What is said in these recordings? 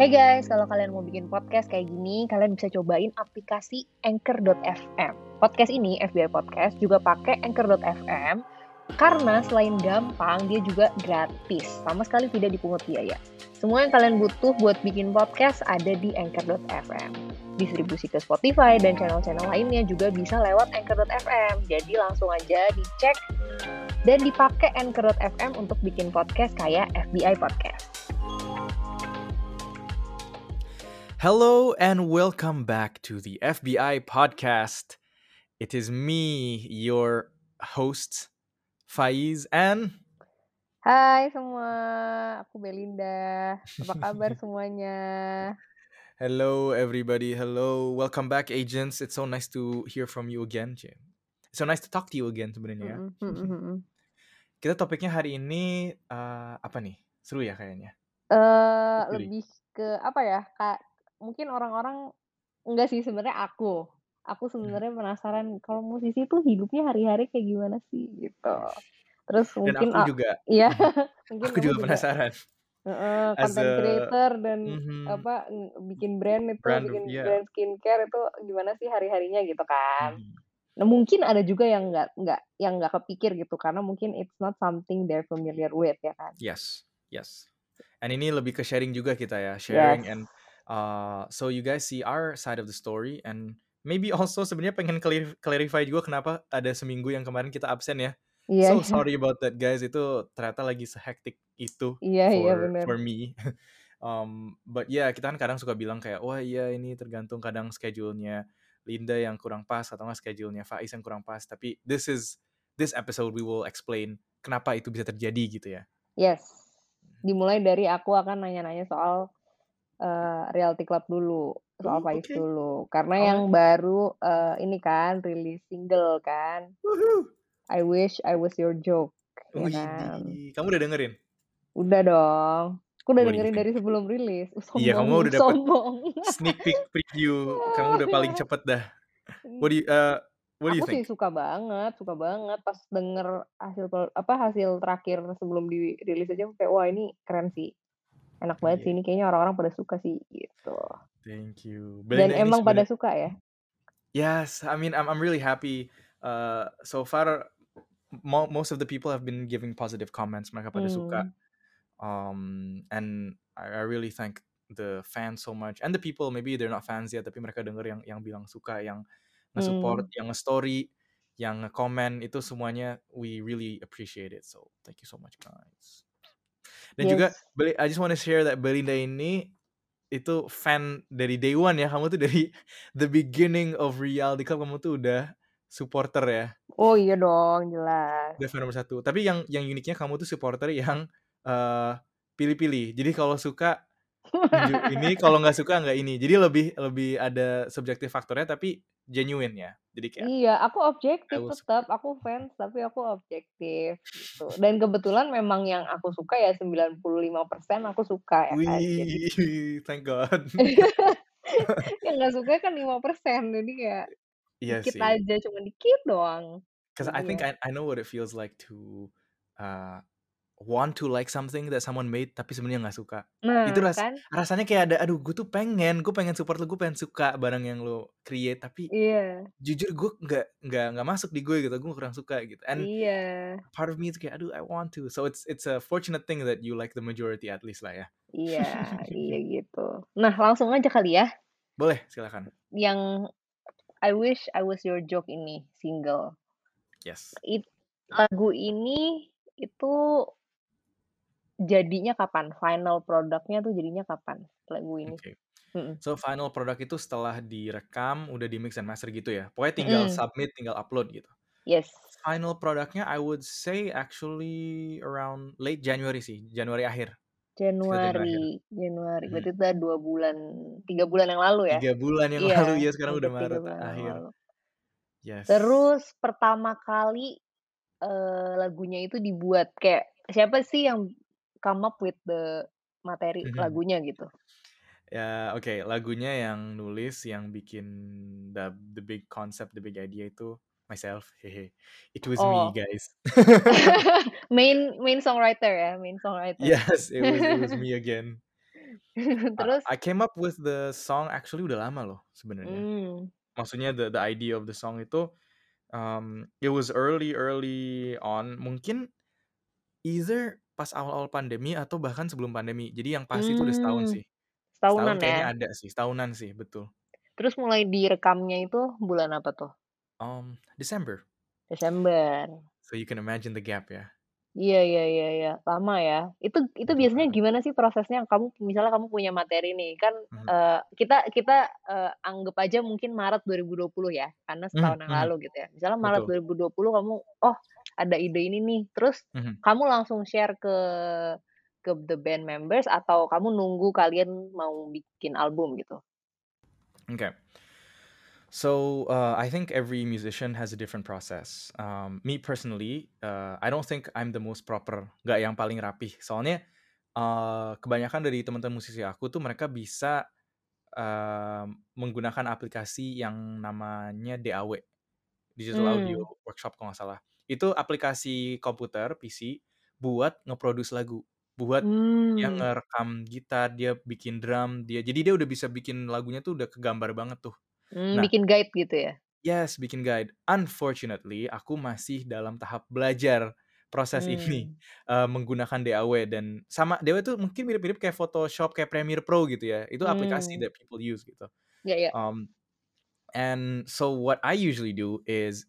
Hey guys, kalau kalian mau bikin podcast kayak gini, kalian bisa cobain aplikasi Anchor.fm. Podcast ini, FBI Podcast, juga pakai Anchor.fm karena selain gampang, dia juga gratis. Sama sekali tidak dipungut biaya. Semua yang kalian butuh buat bikin podcast ada di Anchor.fm. Distribusi ke Spotify dan channel-channel lainnya juga bisa lewat Anchor.fm. Jadi langsung aja dicek dan dipakai Anchor.fm untuk bikin podcast kayak FBI Podcast. Hello and welcome back to the FBI podcast. It is me, your host, Faiz, and Hai semua, aku Belinda. Apa kabar semuanya? hello everybody. Hello, welcome back, agents. It's so nice to hear from you again, Jim. It's so nice to talk to you again sebenarnya. ya. Mm, mm, mm, mm. Kita topiknya hari ini eh, apa nih? Seru ya kayaknya. Eh, Pilih. lebih ke apa ya? Kak, mungkin orang-orang enggak sih sebenarnya aku. Aku sebenarnya penasaran kalau musisi tuh hidupnya hari-hari kayak gimana sih gitu. Terus Dan mungkin aku juga, iya, Mhm. mungkin aku juga penasaran. As content a creator dan mhm, apa bikin brand itu, brand, bikin yeah. brand skincare itu gimana sih hari-harinya gitu kan. Mhm. Nah, mungkin ada juga yang nggak nggak yang nggak kepikir gitu karena mungkin it's not something they're familiar with ya kan. Yes, yes. And ini lebih ke sharing juga kita ya, sharing Yes. and uh, so you guys see our side of the story and maybe also sebenarnya pengen clarif- clarify juga kenapa ada seminggu yang kemarin kita absen ya. Iya, So sorry about that guys, itu ternyata lagi sehektik itu Iya, iya for bener. for me. um, but yeah, kita kan kadang suka bilang kayak wah iya ini tergantung kadang schedule-nya Linda yang kurang pas atau nggak schedule-nya Faiz yang kurang pas. Tapi this is this episode we will explain kenapa itu bisa terjadi gitu ya. Yes. Dimulai dari aku akan nanya-nanya soal eh, Reality Club dulu, soal Oh, Faiz oke. dulu. Karena Alright. yang baru eh, ini kan rilis single kan. Woohoo. I wish I was your joke, ya Wih, kan. kamu udah dengerin? Udah dong. Aku udah dengerin dari sebelum rilis. Uh, Iya, kamu sombong, udah dapet sombong. sneak peek preview. Kamu udah paling cepet dah. What do you, uh, what do you Aku sih think? suka banget, suka banget pas denger hasil apa hasil terakhir sebelum dirilis aja kayak wah ini keren sih. Enak banget sih Iya, ini kayaknya orang-orang pada suka sih gitu. thank you. Dan Belinda ini emang pada suka ya. yes, I mean, I'm I'm really happy. Uh, so far, mo most of the people have been giving positive comments. Mereka pada suka. Hmm. Um, and I, I really thank the fans so much and the people maybe they're not fans yet tapi mereka denger yang yang bilang suka, yang nge-support, Hmm. yang nge-story, yang nge-comment itu semuanya we really appreciate it. So thank you so much guys. Dan juga Yes. Beli- I just want to share that Belinda ini itu fan dari day one ya. Kamu tuh dari the beginning of Reality Club kamu tuh udah supporter ya. Oh iya dong, jelas. Udah fan nomor satu. Tapi yang yang uniknya kamu tuh supporter yang eh, pilih-pilih. Jadi kalau suka ini, kalau nggak suka nggak ini. Jadi lebih lebih ada subjektif faktornya tapi genuine ya. Jadi kayak Iya, aku objektif tetap. Aku fans tapi aku objektif gitu. Dan kebetulan memang yang aku suka ya 95% aku suka ya kan. Jadi Wih, thank God. yang nggak suka kan 5%. Jadi kayak Iya dikit sih. aja, cuma dikit doang. Because I Jadi think. I, I know what it feels like to uh, want to like something that someone made tapi sebenarnya nggak suka. Itu Nah, ras kan? rasanya kayak ada aduh gue tuh pengen gue pengen support lo gue pengen suka barang yang lo create tapi Iya. jujur gue nggak nggak nggak masuk di gue gitu gue kurang suka gitu and Iya. part of me itu kayak aduh I want to so it's it's a fortunate thing that you like the majority at least lah ya Iya, iya gitu. Nah, langsung aja kali ya. boleh silakan Yang I wish I was your joke ini single. yes It, lagu ini itu jadinya kapan? Final produknya tuh jadinya kapan? Lagu ini. oke Mm-mm. so final product itu setelah direkam udah di mix and master gitu ya pokoknya tinggal Mm-mm. submit tinggal upload gitu Yes. final produknya I would say actually around late January sih, Januari akhir. Januari. Januari, Januari. Mhm. Berarti udah dua bulan, tiga bulan yang lalu ya? Tiga bulan yang Iya, lalu ya sekarang udah Maret akhir. Yes. Terus pertama kali eh, lagunya itu dibuat kayak siapa sih yang come up with the materi Mhm. lagunya gitu? Ya oke lagunya yang nulis yang bikin the the big concept the big idea itu myself hehe it was me Oh, guys main main songwriter ya, main songwriter. yes it was it was me again Terus? I came up with the song actually udah lama loh sebenarnya. Mmm. Maksudnya the the idea of the song itu, um, it was early early on, mungkin either pas awal-awal pandemi atau bahkan sebelum pandemi. Jadi yang pasti itu udah setahun Mmm, sih. Setahun setahunan kayaknya ya? ada sih, setahunan sih, betul. Terus mulai direkamnya itu bulan apa tuh? Um, December. Desember. So you can imagine the gap ya. Iya iya iya iya, lama ya. Itu itu Lama biasanya banget. gimana sih prosesnya? Kamu misalnya kamu punya materi nih, kan, Mhm. eee, kita kita, eee, anggap aja mungkin Maret 2020 ya, karena Mhm setahun yang mhm. lalu gitu ya. Misalnya Maret Betul. 2020 kamu, "Oh, ada ide ini nih." Terus Mhm. kamu langsung share ke ke the band members atau kamu nunggu kalian mau bikin album gitu? Okay. So, uh, I think every musician has a different process. Um, me personally, uh, I don't think I'm the most proper, nggak yang paling rapih. Soalnya, eee, kebanyakan dari teman-teman musisi aku tuh mereka bisa, eee, menggunakan aplikasi yang namanya DAW, Digital Audio Mmm. Workshop kalau nggak salah. Itu aplikasi komputer, PC, buat nge-produce lagu, buat dia Mmm. ngerekam gitar, dia bikin drum, dia jadi dia udah bisa bikin lagunya tuh udah kegambar banget tuh. Mmm, Nah bikin guide gitu ya? Yes, bikin guide. Unfortunately, aku masih dalam tahap belajar proses ini, Mmm. eee, menggunakan DAW dan sama DAW itu mungkin mirip-mirip kayak Photoshop, kayak Premiere Pro gitu ya. Itu aplikasi Mmm. that people use gitu. Iya iya. Um, and so what I usually do is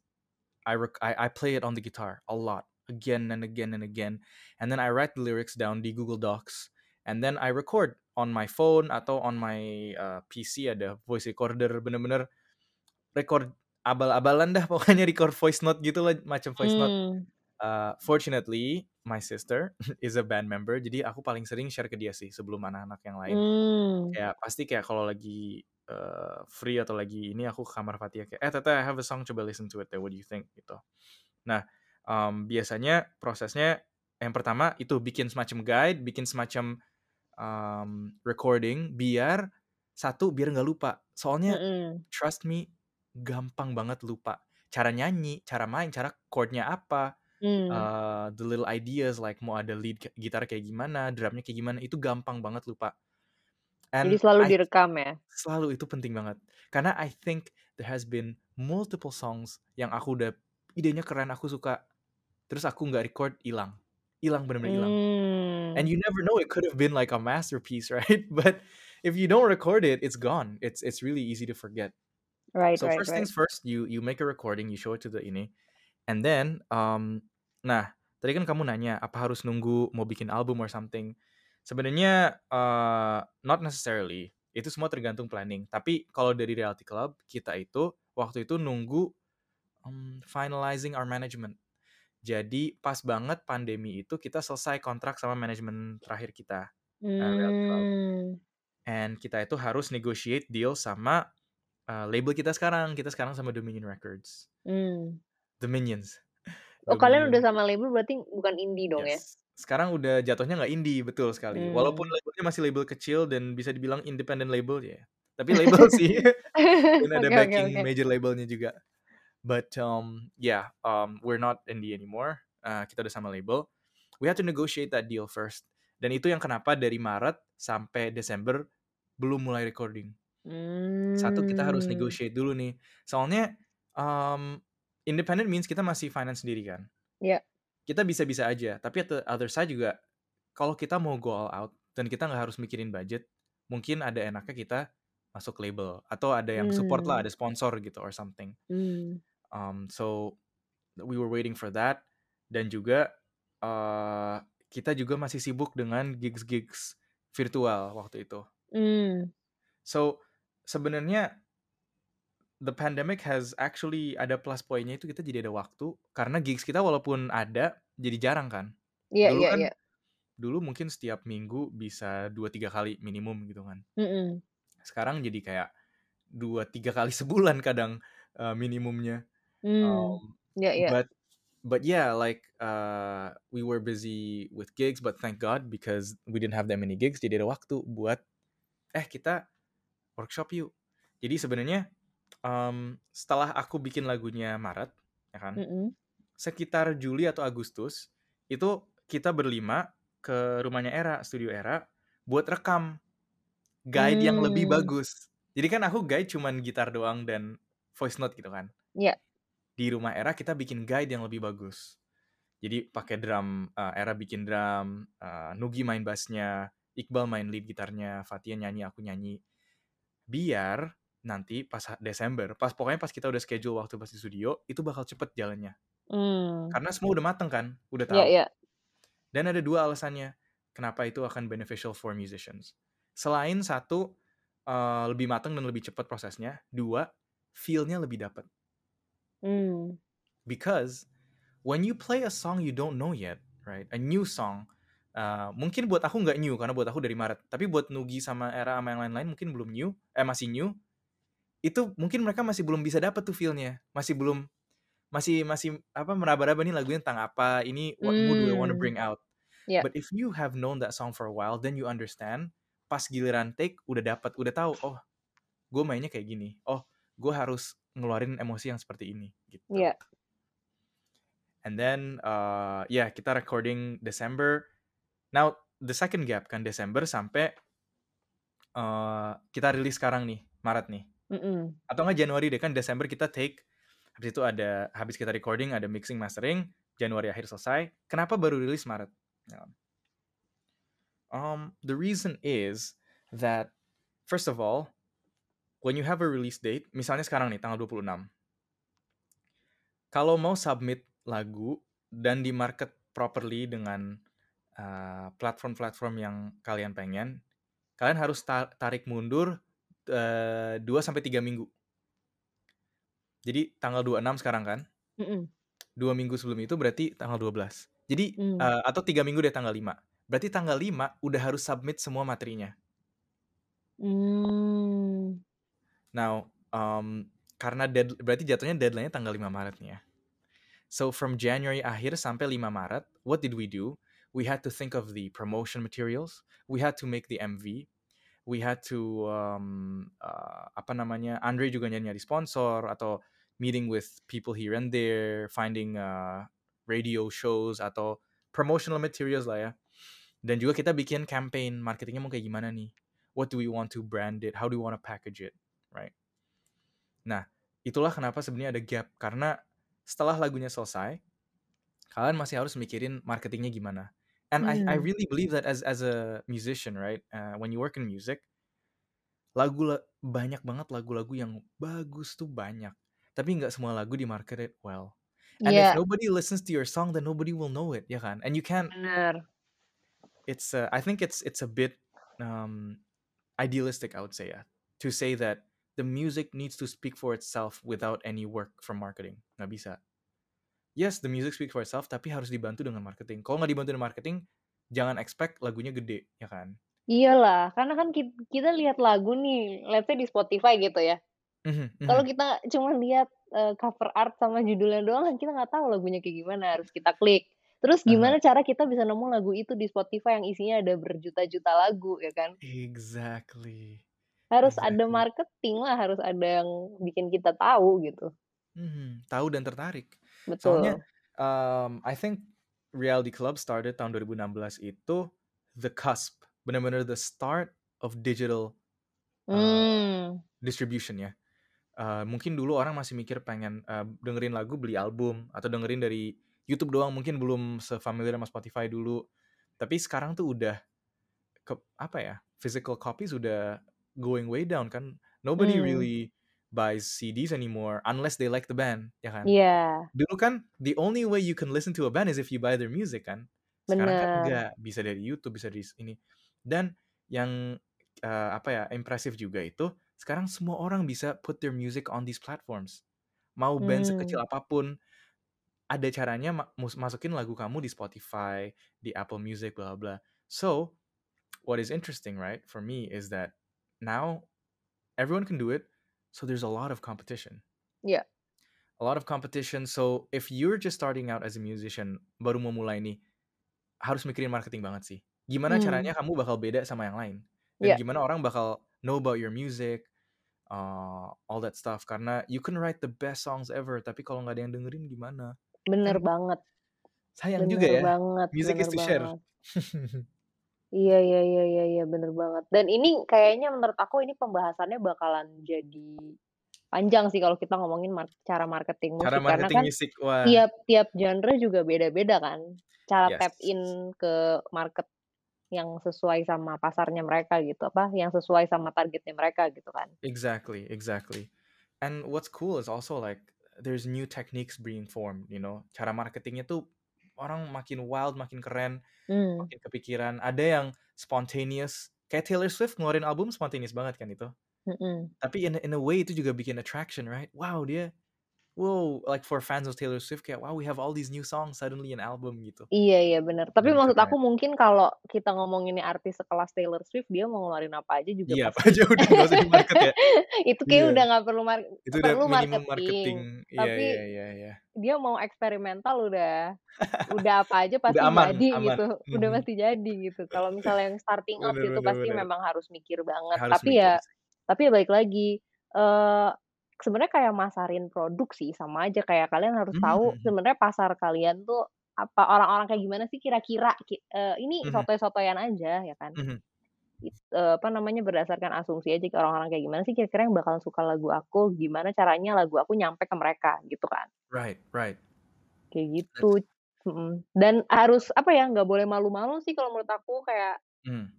I rec I I play it on the guitar a lot, again and again and again, and then I write the lyrics down di Google Docs, and then I record on my phone atau on my, eee, PC ada voice recorder, bener-bener record abal-abalan dah pokoknya record voice note gitulah, macam voice note. Mmm. Eee, fortunately, my sister is a band member, jadi aku paling sering share ke dia sih sebelum anak-anak yang lain. Mmm. Kayak pasti kayak kalau lagi, eee, free atau lagi ini aku ke kamar Fatia kayak, "Eh, Tete, I have a song, coba listen to it deh, what do you think?" Gitu. Nah, mmm, biasanya prosesnya yang pertama itu bikin semacam guide, bikin semacam, mmm, recording biar satu, biar nggak lupa. Soalnya Mhm. trust me, gampang banget lupa. Cara nyanyi, cara main, cara chord-nya apa, Mmm. eee, the little ideas like mau ada lead gitar kayak gimana, drumnya kayak gimana, itu gampang banget lupa. Jadi And selalu I direkam ya? selalu, itu penting banget. Karena I think there has been multiple songs yang aku udah idenya keren, aku suka, terus aku nggak record, ilang. Ilang, bener-bener ilang. And Mmm. you never know, it could have been like a masterpiece, right? But if you don't record it, it's gone. It's it's really easy to forget. Right So right first right. things first, you you make a recording, you show it to the ini, and then, um, nah, tadi kan kamu nanya, apa harus nunggu mau bikin album or something. Sebenarnya, eee, not necessarily, itu semua tergantung planning. Tapi kalau dari Reality Club, kita itu waktu itu nunggu, mmm, finalizing our management. Jadi pas banget pandemi itu kita selesai kontrak sama manajemen terakhir kita, eee, Reality Club. Mmm. And kita itu harus negotiate deal sama, eee, label kita sekarang, kita sekarang sama Dominion Records. Mmm. Dominions. Oh, kalian udah sama label berarti bukan indie dong ya? Sekarang udah jatuhnya nggak indie, betul sekali. Walaupun Mmm. labelnya masih label kecil dan bisa dibilang independent label ya, tapi label sih. Dan ada oke backing oke. major labelnya juga. But, um, yeah, um, we're not indie anymore, eee, kita udah sama label. We had to negotiate that deal first. Dan itu yang kenapa dari Maret sampai Desember belum mulai recording. Satu, kita harus Mmm. negotiate dulu nih. Soalnya, um, independent means kita masih finance sendiri kan. Iya. Kita bisa-bisa aja, tapi at the other side juga, kalau kita mau go all out dan kita nggak harus mikirin budget, mungkin ada enaknya kita masuk label atau ada yang support lah, Mmm. ada sponsor gitu or something. Mmm. Um, so we were waiting for that dan juga, eee, kita juga masih sibuk dengan gigs-gigs virtual waktu itu. Mmm. So, sebenarnya the pandemic has actually ada plus point-nya itu kita jadi ada waktu, karena gigs kita walaupun ada, jadi jarang kan. Iya Dulu iya kan iya. dulu mungkin setiap minggu bisa 2, 3 kali minimum gitu kan. Mhm. Sekarang jadi kayak 2, 3 kali sebulan kadang, eee, minimumnya. Mmm. Um, Iya iya. but but yeah, like, eee, we were busy with gigs, but thank God because we didn't have that many gigs, jadi ada waktu buat, "Eh, kita workshop yuk." Jadi sebenarnya, um, setelah aku bikin lagunya Maret, ya kan, Mhm. sekitar Juli atau Agustus, itu kita berlima ke rumahnya Era, studio Era, buat rekam. guide yang lebih Hmm. bagus. Jadi kan aku guide cuman gitar doang dan voice note gitu kan. Iya. Di rumah era kita bikin guide yang lebih bagus. Jadi pakai drum, uh, era bikin drum, uh, Nugi main bassnya, Iqbal main lead gitarnya, Fatia nyanyi, aku nyanyi. Biar nanti pas Desember, pas pokoknya pas kita udah schedule waktu pas di studio, itu bakal cepet jalannya. Hmm. Karena semua udah mateng kan, udah Iya, tahu. iya. Dan ada dua alasannya kenapa itu akan beneficial for musicians. Selain satu uh, lebih matang dan lebih cepat prosesnya, dua feel-nya lebih dapat. Hmm. Because when you play a song you don't know yet, right? A new song. uh, mungkin buat aku nggak new karena buat aku dari Maret. Tapi buat Nugi sama Era sama yang lain-lain mungkin belum new, eh masih new. Itu mungkin mereka masih belum bisa dapat tuh feel-nya. Masih belum masih masih apa meraba-raba nih lagunya tentang apa, ini what mood do I want to Hmm. bring out. Iya. But if you have known that song for a while, then you understand. Pas giliran take udah dapat, udah tahu. Oh, gue mainnya kayak gini. Oh, gue harus ngeluarin emosi yang seperti ini. Gitu. Iya. And then, uh, ya yeah, kita recording Desember. Now the second gap kan Desember sampai uh, kita rilis sekarang nih Maret nih. Mm-mm. Atau nggak Januari deh kan Desember kita take. Habis itu ada habis kita recording ada mixing mastering. Januari akhir selesai. Kenapa baru rilis Maret? Ya. Um, the reason is that first of all, when you have a release date, misalnya sekarang nih tanggal 26. Kalau mau submit lagu dan di market properly dengan uh, platform-platform yang kalian pengen, kalian harus ta- tarik mundur uh, 2 sampai 3 minggu. Jadi tanggal 26 sekarang kan? Mm-mm. Dua minggu sebelum itu berarti tanggal 12. Jadi Hmm. uh, atau tiga minggu deh tanggal 5. Berarti tanggal 5 udah harus submit semua materinya. Hmm. Now, um, karena dead, berarti jatuhnya deadline-nya tanggal 5 Maret nih ya. So from January akhir sampai 5 Maret, what did we do? We had to think of the promotion materials. We had to make the MV. We had to um, uh, apa namanya? Andre juga nyari-nyari sponsor atau meeting with people here and there, finding uh, radio shows atau promotional materials lah ya. Dan juga kita bikin campaign marketingnya mau kayak gimana nih? What do we want to brand it? How do we want to package it? Right? Nah, itulah kenapa sebenarnya ada gap karena setelah lagunya selesai, kalian masih harus mikirin marketingnya gimana. And I I Hmm. really believe that as as a musician, right? Uh, when you work in music, lagu la- banyak banget lagu-lagu yang bagus tuh banyak. Tapi nggak semua lagu di marketed well. And if Iya, nobody listens to your song, then nobody will know it, ya kan? And you can't. benar. It's uh, I think it's it's a bit um, idealistic, I would say, ya, to say that the music needs to speak for itself without any work from marketing. Nggak bisa. Yes, the music speaks for itself, tapi harus dibantu dengan marketing. Kalau nggak dibantu dengan marketing, jangan expect lagunya gede, ya kan? Iyalah, karena kan ki- kita lihat lagu nih, let's say di Spotify gitu ya. Mhm, Kalau mhm. kita cuma lihat eh, cover art sama judulnya doang, kan kita nggak tahu lagunya kayak gimana. Harus kita klik. Terus gimana cara kita bisa nemu lagu itu di Spotify yang isinya ada berjuta-juta lagu, ya kan? Exactly. Harus ada Exactly. marketing lah, harus ada yang bikin kita tahu gitu. Mhm, tahu dan tertarik. Soalnya, Betul. um, I think Reality Club started tahun 2016 itu the cusp, benar-benar the start of digital uh, Hmm. distribution ya. Uh, mungkin dulu orang masih mikir pengen uh, dengerin lagu beli album atau dengerin dari YouTube doang, mungkin belum sefamiliar sama Spotify dulu. Tapi sekarang tuh udah ke, apa ya? Physical copies udah going way down kan. Nobody Hmm. really buys CDs anymore unless they like the band, ya kan? Iya, Dulu kan the only way you can listen to a band is if you buy their music kan. Sekarang kan bener. enggak, bisa dari YouTube, bisa dari ini. Dan yang uh, apa ya, impresif juga itu sekarang semua orang bisa put their music on these platforms. Mau band sekecil Hmm. apa pun ada caranya ma- masukin lagu kamu di Spotify, di Apple Music, bla bla. So, what is interesting, right, for me is that now everyone can do it, so there's a lot of competition. Iya. A lot of competition. So, if you're just starting out as a musician, baru mau mulai nih, harus mikirin marketing banget sih. Gimana Hmm. caranya kamu bakal beda sama yang lain? Dan Iya. gimana orang bakal know about your music, uh, all that stuff. Karena you can write the best songs ever, tapi kalau nggak ada yang dengerin gimana? Bener Kan banget. sayang juga Bener ya. banget, Music bener is to share. Iya iya iya iya iya, bener banget. Dan ini kayaknya menurut aku ini pembahasannya bakalan jadi panjang sih kalau kita ngomongin mar cara marketing Cara musik, karena marketing kan musik, wah. tiap tiap genre juga beda-beda kan, cara tap Yes. in ke market yang sesuai sama pasarnya mereka gitu, apa, yang sesuai sama targetnya mereka gitu kan. Exactly, exactly. And what's cool is also like there's new techniques being formed, you know. Cara marketingnya tuh orang makin wild, makin keren, Mmm. makin kepikiran. Ada yang spontaneous, kayak Taylor Swift ngeluarin album spontaneous banget kan itu. Mhm. Tapi in in a way itu juga bikin attraction, right? Wow, dia wow, like for fans of Taylor Swift kayak, wow, we have all these new songs suddenly an album gitu. Iya iya, bener. Tapi Dan maksud aku mungkin kalau kita ngomonginnya artis sekelas Taylor Swift, dia mau ngeluarin apa aja juga Iya, apa aja udah nggak usah di-market ya. itu kayaknya Iya. udah nggak perlu mar Itu udah perlu marketing, marketing. Iya tapi iya iya iya. dia mau eksperimental udah udah apa aja Udah pasti aman jadi aman. gitu, udah Mhm. pasti jadi gitu. Kalau misalnya yang starting up Bener gitu bener pasti bener. memang harus mikir banget. Harus Tapi mikir ya tapi ya balik lagi, eee, sebenarnya kayak masarin produk sih, sama aja kayak kalian harus Mhm tahu mhm. sebenarnya pasar kalian tuh apa, orang-orang kayak gimana sih kira-kira ki eee, ini Mhm. sotoy-sotoyan aja ya kan. Mhm. It eee, apa namanya, berdasarkan asumsi aja orang-orang kayak gimana sih kira-kira yang bakalan suka lagu aku, gimana caranya lagu aku nyampe ke mereka, gitu kan. Right right. Kayak That's gitu, mhm. Dan harus apa ya, nggak boleh malu-malu sih kalau menurut aku kayak Mmm.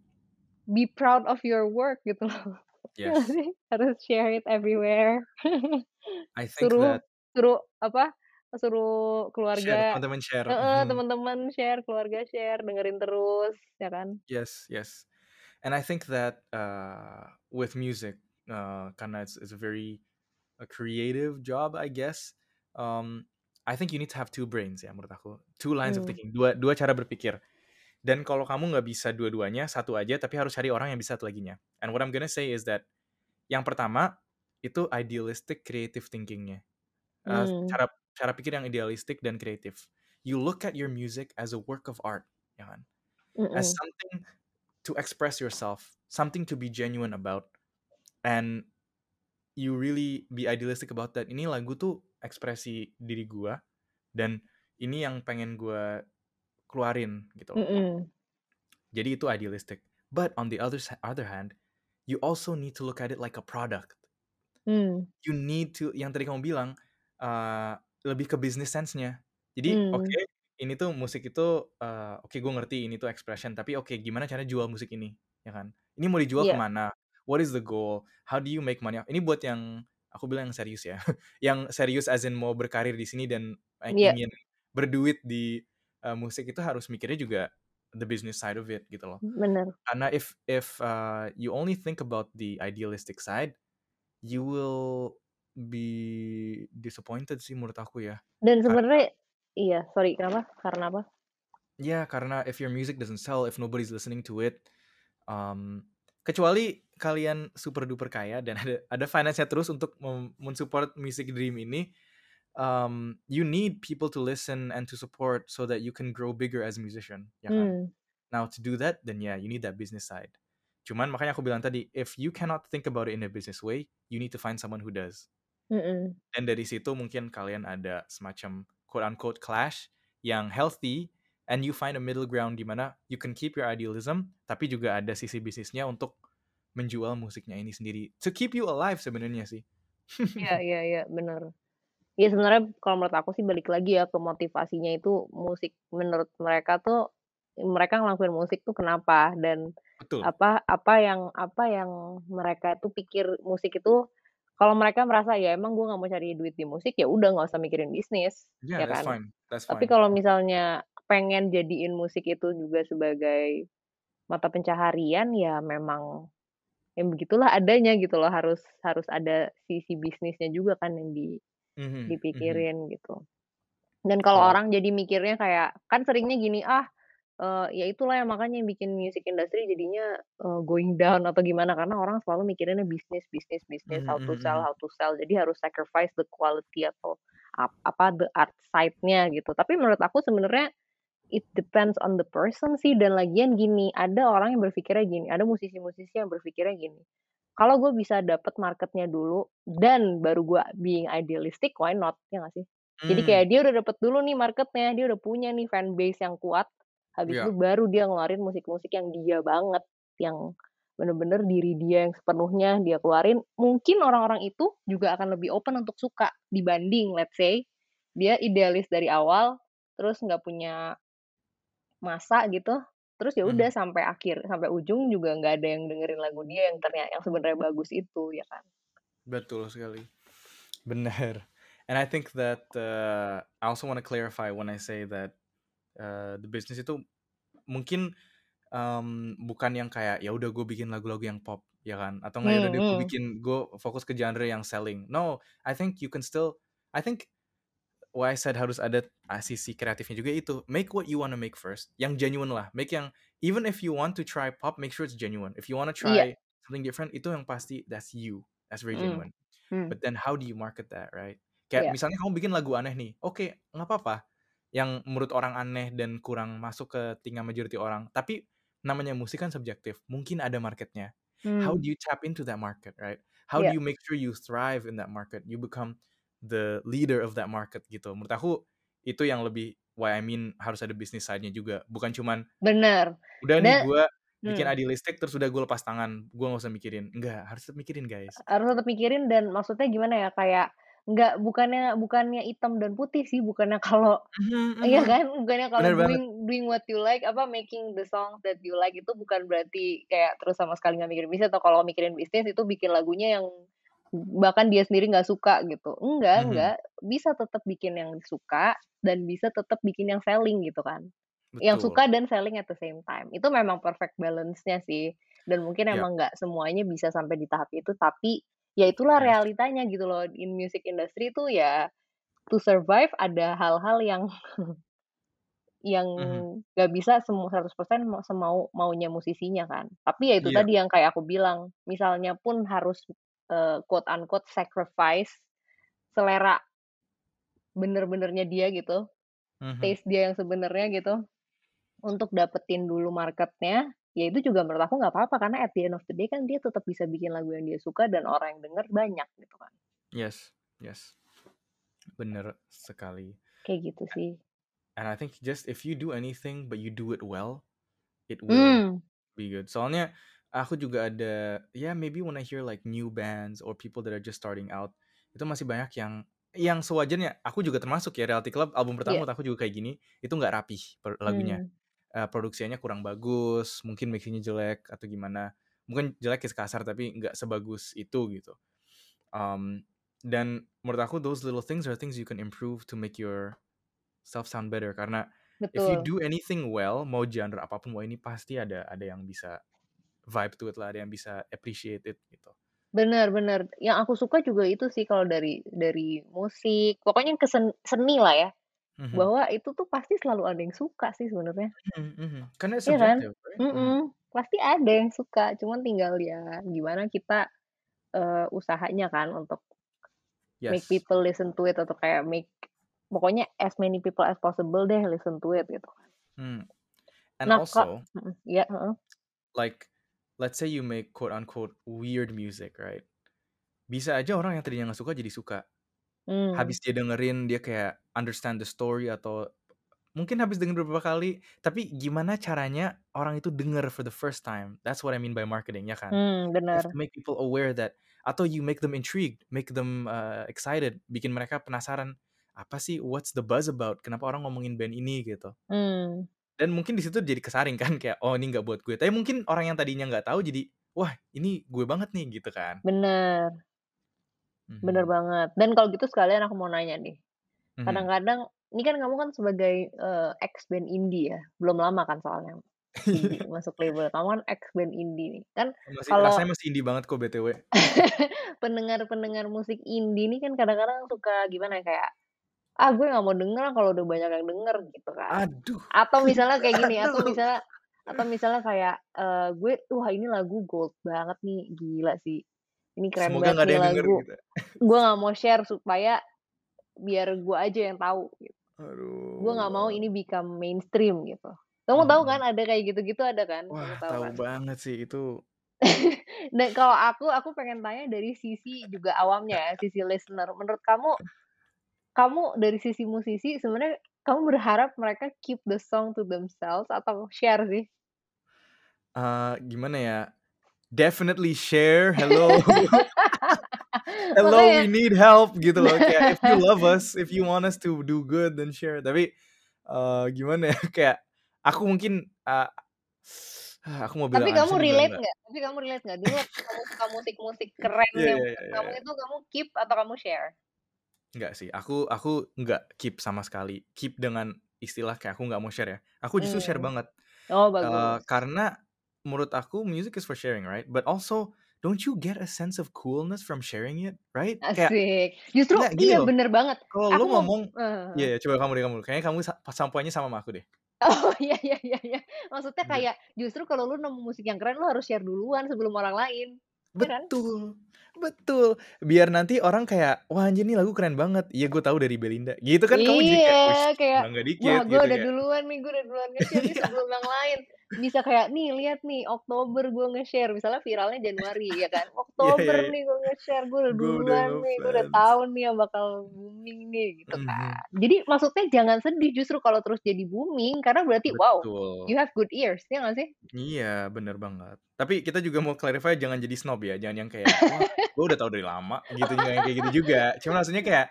be proud of your work gitu loh. Yes. Harus share it everywhere. I think Suruh that suruh apa, suruh share, keluarga teman-teman share. heeh, Mhm. teman-teman share, keluarga share, dengerin terus, ya kan. Yes yes. And I think that, uh, with music, uh, karena it's it's a very a creative job I guess, um, I think you need to have 2 brains ya menurut aku. 2 lines of Mmm. thinking, dua dua cara berpikir. Dan kalau kamu nggak bisa dua-duanya, 1 aja tapi harus cari orang yang bisa satu laginya. And what I'm gonna say is that yang pertama, itu idealistic creative thinking-nya. Eee, Mmm. cara cara pikir yang idealistik dan kreatif. You look at your music as a work of art, ya kan. As Mhm. something to express yourself, something to be genuine about, and you really be idealistic about that. Ini lagu tuh ekspresi diri gua, dan ini yang pengen gua keluarin gitu loh. Mhm. Jadi itu idealistic. But on the other other hand, you also need to look at it like a product. Mmm. You need to yang tadi kamu bilang, eee, lebih ke business sense-nya. Jadi, oke, Mmm. ini tuh musik itu, eee, oke gue ngerti ini tuh expression, tapi oke gimana caranya jual musik ini, ya kan. Ini mau dijual ke Iya. mana? What is the goal? How do you make money? Ini buat yang aku bilang yang serius ya. Yang serius as in mau berkarir di sini dan, eee, Iya. ingin berduit di, eee, musik itu harus mikirnya juga the business side of it gitu loh. Bener. Karena if if, eee, you only think about the idealistic side, you will be disappointed sih menurut aku ya. Dan sebenarnya iya, sorry kenapa? Karena apa? Ya, karena if your music doesn't sell, if nobody's listening to it, um, kecuali kalian super duper kaya dan ada ada finance-nya terus untuk men-support music dream ini, um, you need people to listen and to support so that you can grow bigger as a musician, ya kan. Mmm. Now to do that, then yeah, you need that business side. Cuman makanya aku bilang tadi, if you cannot think about it in a business way, you need to find someone who does. Mhm. Dan dari situ mungkin kalian ada semacam quote unquote clash yang healthy and you find a middle ground di mana you can keep your idealism tapi juga ada sisi bisnisnya untuk menjual musiknya ini sendiri. To keep you alive sebenarnya sih. Iya iya iya, bener. Ya sebenarnya kalau menurut aku sih balik lagi ya ke motivasinya itu musik menurut mereka tuh, mereka ngelakuin musik tuh kenapa dan Betul. apa apa yang apa yang mereka tuh pikir musik itu kalau mereka merasa, "Ya emang gue nggak mau cari duit di musik, ya udah nggak usah mikirin bisnis," Yeah, ya that's kan. fine. That's Tapi fine. kalau misalnya pengen jadiin musik itu juga sebagai mata pencaharian, ya memang yang begitulah adanya gitu loh, harus harus ada sisi bisnisnya juga kan yang di Mhm mhm. dipikirin gitu. Dan kalau Kalau orang jadi mikirnya kayak kan seringnya gini, "Ah, eee, ya itulah yang makanya yang bikin music industry jadinya, eee, going down," atau gimana, karena orang selalu mikirinnya bisnis bisnis bisnis, Mhm how to mhm sell mhm. how to sell, jadi harus sacrifice the quality atau ap apa, the art side-nya gitu. Tapi menurut aku sebenarnya it depends on the person sih dan lagian gini, ada orang yang berpikirnya gini, ada musisi-musisi yang berpikirnya gini, "Kalau gue bisa dapet market-nya dulu dan baru gue being idealistic, why not?" Ya nggak sih? Jadi Mmm. kayak dia udah dapet dulu nih market-nya, dia udah punya nih fanbase yang kuat, Habis Iya. itu baru dia ngeluarin musik-musik yang dia banget, yang bener-bener diri dia yang sepenuhnya dia keluarin. Mungkin orang-orang itu juga akan lebih open untuk suka dibanding let's say dia idealis dari awal, terus nggak punya masa gitu, terus ya udah Mhm. sampai akhir, sampai ujung juga nggak ada yang dengerin lagu dia yang ternya yang sebenarnya bagus itu, ya kan? Betul sekali. Benar. And I think that uh, I also want to clarify when I say that uh, the business itu mungkin um, bukan yang kayak ya udah gue bikin lagu-lagu yang pop ya kan atau nggak ya udah Hmm, gue hmm. bikin gue fokus ke genre yang selling no I think you can still I think why I said harus ada ah, sisi kreatifnya juga itu make what you wanna make first yang genuine lah make yang even if you want to try pop make sure it's genuine if you wanna Iya. try something different itu yang pasti that's you that's very Hmm, genuine hmm. but then how do you market that right kayak Iya. misalnya kamu bikin lagu aneh nih oke nggak apa-apa yang menurut orang aneh dan kurang masuk ke telinga majority orang tapi namanya musik kan subjektif mungkin ada marketnya how Hmm. do you tap into that market right how do Iya. you make sure you thrive in that market you become the leader of that market gitu. Menurut aku itu yang lebih why I mean harus ada business side-nya juga. Bukan cuman Bener. udah nih gue bikin hmm. idealistik terus udah gue lepas tangan. Gue nggak usah mikirin. Enggak harus tetap mikirin guys. Harus tetap mikirin dan maksudnya gimana ya, kayak nggak bukannya bukannya hitam dan putih sih, bukannya kalau Mhm, iya mhm. kan, bukannya kalau bener banget. doing doing what you like, apa, making the songs that you like itu bukan berarti kayak terus sama sekali nggak mikirin bisnis atau kalau mikirin bisnis itu bikin lagunya yang bahkan dia sendiri nggak suka gitu. Enggak Mhm. enggak, bisa tetap bikin yang suka dan bisa tetap bikin yang selling gitu kan. Yang betul suka dan selling at the same time. Itu memang perfect balance-nya sih. Dan mungkin ya emang nggak semuanya bisa sampai di tahap itu, tapi ya itulah yes realitanya gitu loh. In music industry itu ya to survive ada hal-hal yang yang Mhm. nggak bisa semu 100% mau semau maunya musisinya kan. Tapi ya itu iya tadi yang kayak aku bilang, misalnya pun harus, eee, quote unquote sacrifice selera bener-benernya dia gitu, Mhm. taste dia yang sebenarnya gitu, untuk dapetin dulu marketnya, ya itu juga menurut aku nggak apa-apa karena at the end of the day kan dia tetap bisa bikin lagu yang dia suka dan orang yang denger banyak gitu kan. yes yes bener sekali Kayak gitu sih. and I think just if you do anything but you do it well it will Mmm. be good soalnya aku juga ada ya maybe when I hear like new bands or people that are just starting out itu masih banyak yang yang sewajarnya aku juga termasuk ya Reality Club album pertama menurut aku juga kayak gini itu nggak rapih per- lagunya. Mmm. Eh, produksinya kurang bagus mungkin mixingnya jelek atau gimana. Mungkin jelek ya kasar tapi nggak sebagus itu gitu. Um, dan menurut aku those little things are things you can improve to make your self sound better. Karena if you Betul. do anything well mau genre apa pun wah ini pasti ada ada yang bisa vibe to it lah ada yang bisa appreciate it gitu Bener bener. Yang aku suka juga itu sih kalau dari dari musik, pokoknya ke sen seni lah ya, Mhm. bahwa itu tuh pasti selalu ada yang suka sih sebenarnya. Mhm, mhm. karena Iya kan? subjective right Mhm. Mhm, pasti ada yang suka, cuman tinggal ya gimana kita, eee, usahanya kan untuk make yes people listen to it atau kayak make pokoknya as many people as possible deh listen to it gitu kan. Hmm. and Nah also mhm, iya, heeh. like let's say you make quote unquote weird music right? Bisa aja orang yang tadinya nggak suka jadi suka. Mmm. habis dia dengerin dia kayak understand the story atau mungkin habis denger beberapa kali tapi gimana caranya orang itu denger for the first time? That's what I mean by marketing ya kan? Bener. to make people aware that atau you make them intrigued make them uh, excited bikin mereka penasaran apa sih? What's the buzz about? Kenapa orang ngomongin band ini? gitu. Mmm. Dan mungkin di situ jadi kesaring kan kayak oh ini nggak buat gue tapi mungkin orang yang tadinya nggak tahu jadi wah ini gue banget nih gitu kan Bener. Bener Mhm. banget. Dan kalau gitu sekalian aku mau nanya nih, Mhm. kadang-kadang ini kan kamu kan sebagai, eee, ex band indie ya, belum lama kan soalnya indie masuk label, kamu kan ex band indie nih, kan masih kalau rasanya masih indie banget kok btw pendengar-pendengar musik indie nih kan kadang-kadang suka gimana ya, kayak, "Ah gue nggak mau denger kalau udah banyak yang denger," gitu kan. aduh Atau misalnya kayak gini, atau aduh misalnya atau misalnya kayak, eee, "Gue wah ini lagu gold banget nih, gila sih, ini keren semoga banget nggak ada yang lagu, gitu gue nggak mau share supaya biar gue aja yang tahu," gitu. Gue nggak mau aduh ini become mainstream gitu. Kamu tahu kan Mhm. ada kayak gitu-gitu ada kan? Kamu wah tahu tahu kan? banget sih itu Dan kalau aku, aku pengen tanya dari sisi juga awamnya ya, sisi listener. Menurut kamu, kamu dari sisi musisi sebenarnya Kamu berharap mereka keep the song to themselves atau share sih? Eee, gimana ya, definitely share, hello. Hello, Makanya we need help gitu loh, kayak if you love us, if you want us to do good, then share. Tapi, eee, gimana ya, kayak aku mungkin, eee, aku mau bilang Tapi kamu relate nggak tapi kamu relate nggak? Dulu kamu suka musik-musik keren Iya yang menurut iya kamu iya. itu, kamu keep atau kamu share? Enggak sih, aku aku enggak keep sama sekali. Keep dengan istilah kayak aku nggak mau share ya. Aku justru share Mmm. banget. Oh, Eee, bagus. karena menurut aku music is for sharing, right? But also, don't you get a sense of coolness from sharing it, right? Kayak Asik. Justru enggak gini iya loh, bener banget. kalau lu ngomong heeh. iya iya, coba kamu deh, kamu. Kayaknya kamu sa pas poinnya sama sama aku deh. Oh, iya iya iya iya. Maksudnya Gitu. kayak justru kalau lu nemu musik yang keren, lu harus share duluan sebelum orang lain, ya kan? Betul. Biar nanti orang kayak, "Wah, anjir nih lagu keren banget." "Iya, gue tahu dari Belinda." Gitu kan kamu jadi Iya, kayak, "Wis, kayak, bangga "Wah, dikit," gue gitu udah kayak duluan nih, gue udah duluan nge-share nih Iya. sebelum yang lain." Bisa kayak, "Nih, lihat nih, Oktober gue nge-share." Misalnya viralnya Januari ya kan, Iya iya "Oktober iya. nih gue nge-share, gue udah Gue udah duluan nih, gue udah tahu nih yang bakal booming nih." Gitu Mhm. kan. Jadi maksudnya jangan sedih justru kalau terus jadi booming, karena berarti, wow, Betul. you have good ears, ya nggak sih? Iya, bener banget. Tapi kita juga mau clarify jangan jadi snob ya, jangan yang kayak, "Wah, gue udah tahu dari lama." Gitu, kayak gitu juga. Cuma maksudnya kayak,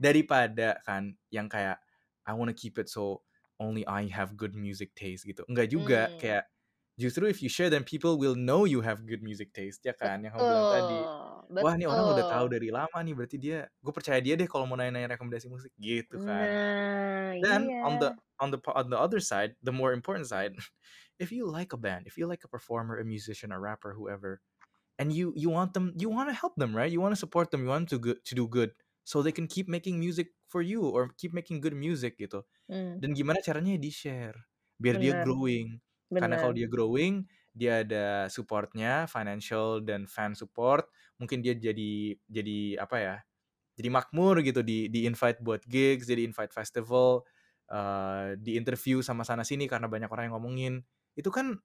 daripada kan yang kayak, "I wanna keep it so only I have good music taste." Gitu. Enggak juga, Mmm. kayak justru if you share then people will know you have good music taste, ya kan? Yang kamu bilang tadi, Betul "Wah, nih orang udah tahu dari lama nih, berarti dia gue percaya dia deh kalau mau nanya-nanya rekomendasi musik." Gitu kan. Nah, Dan on the on the on the other side, the more important side, if you like a band, if you like a performer, a musician, a rapper, whoever, and you you want them you wanna help them, right? You wanna support them, you want to good to do good, so they can keep making music for you or keep making good music gitu. Mmm. Dan gimana caranya? Di-share, biar dia Bener. growing. Karena kalau Bener. dia growing, dia ada support-nya, financial dan fan support, mungkin dia jadi jadi apa ya, jadi makmur gitu, di di-invite buat gigs, dia di-invite festival, eee, di-interview sama sana sini karena banyak orang yang ngomongin. Itu kan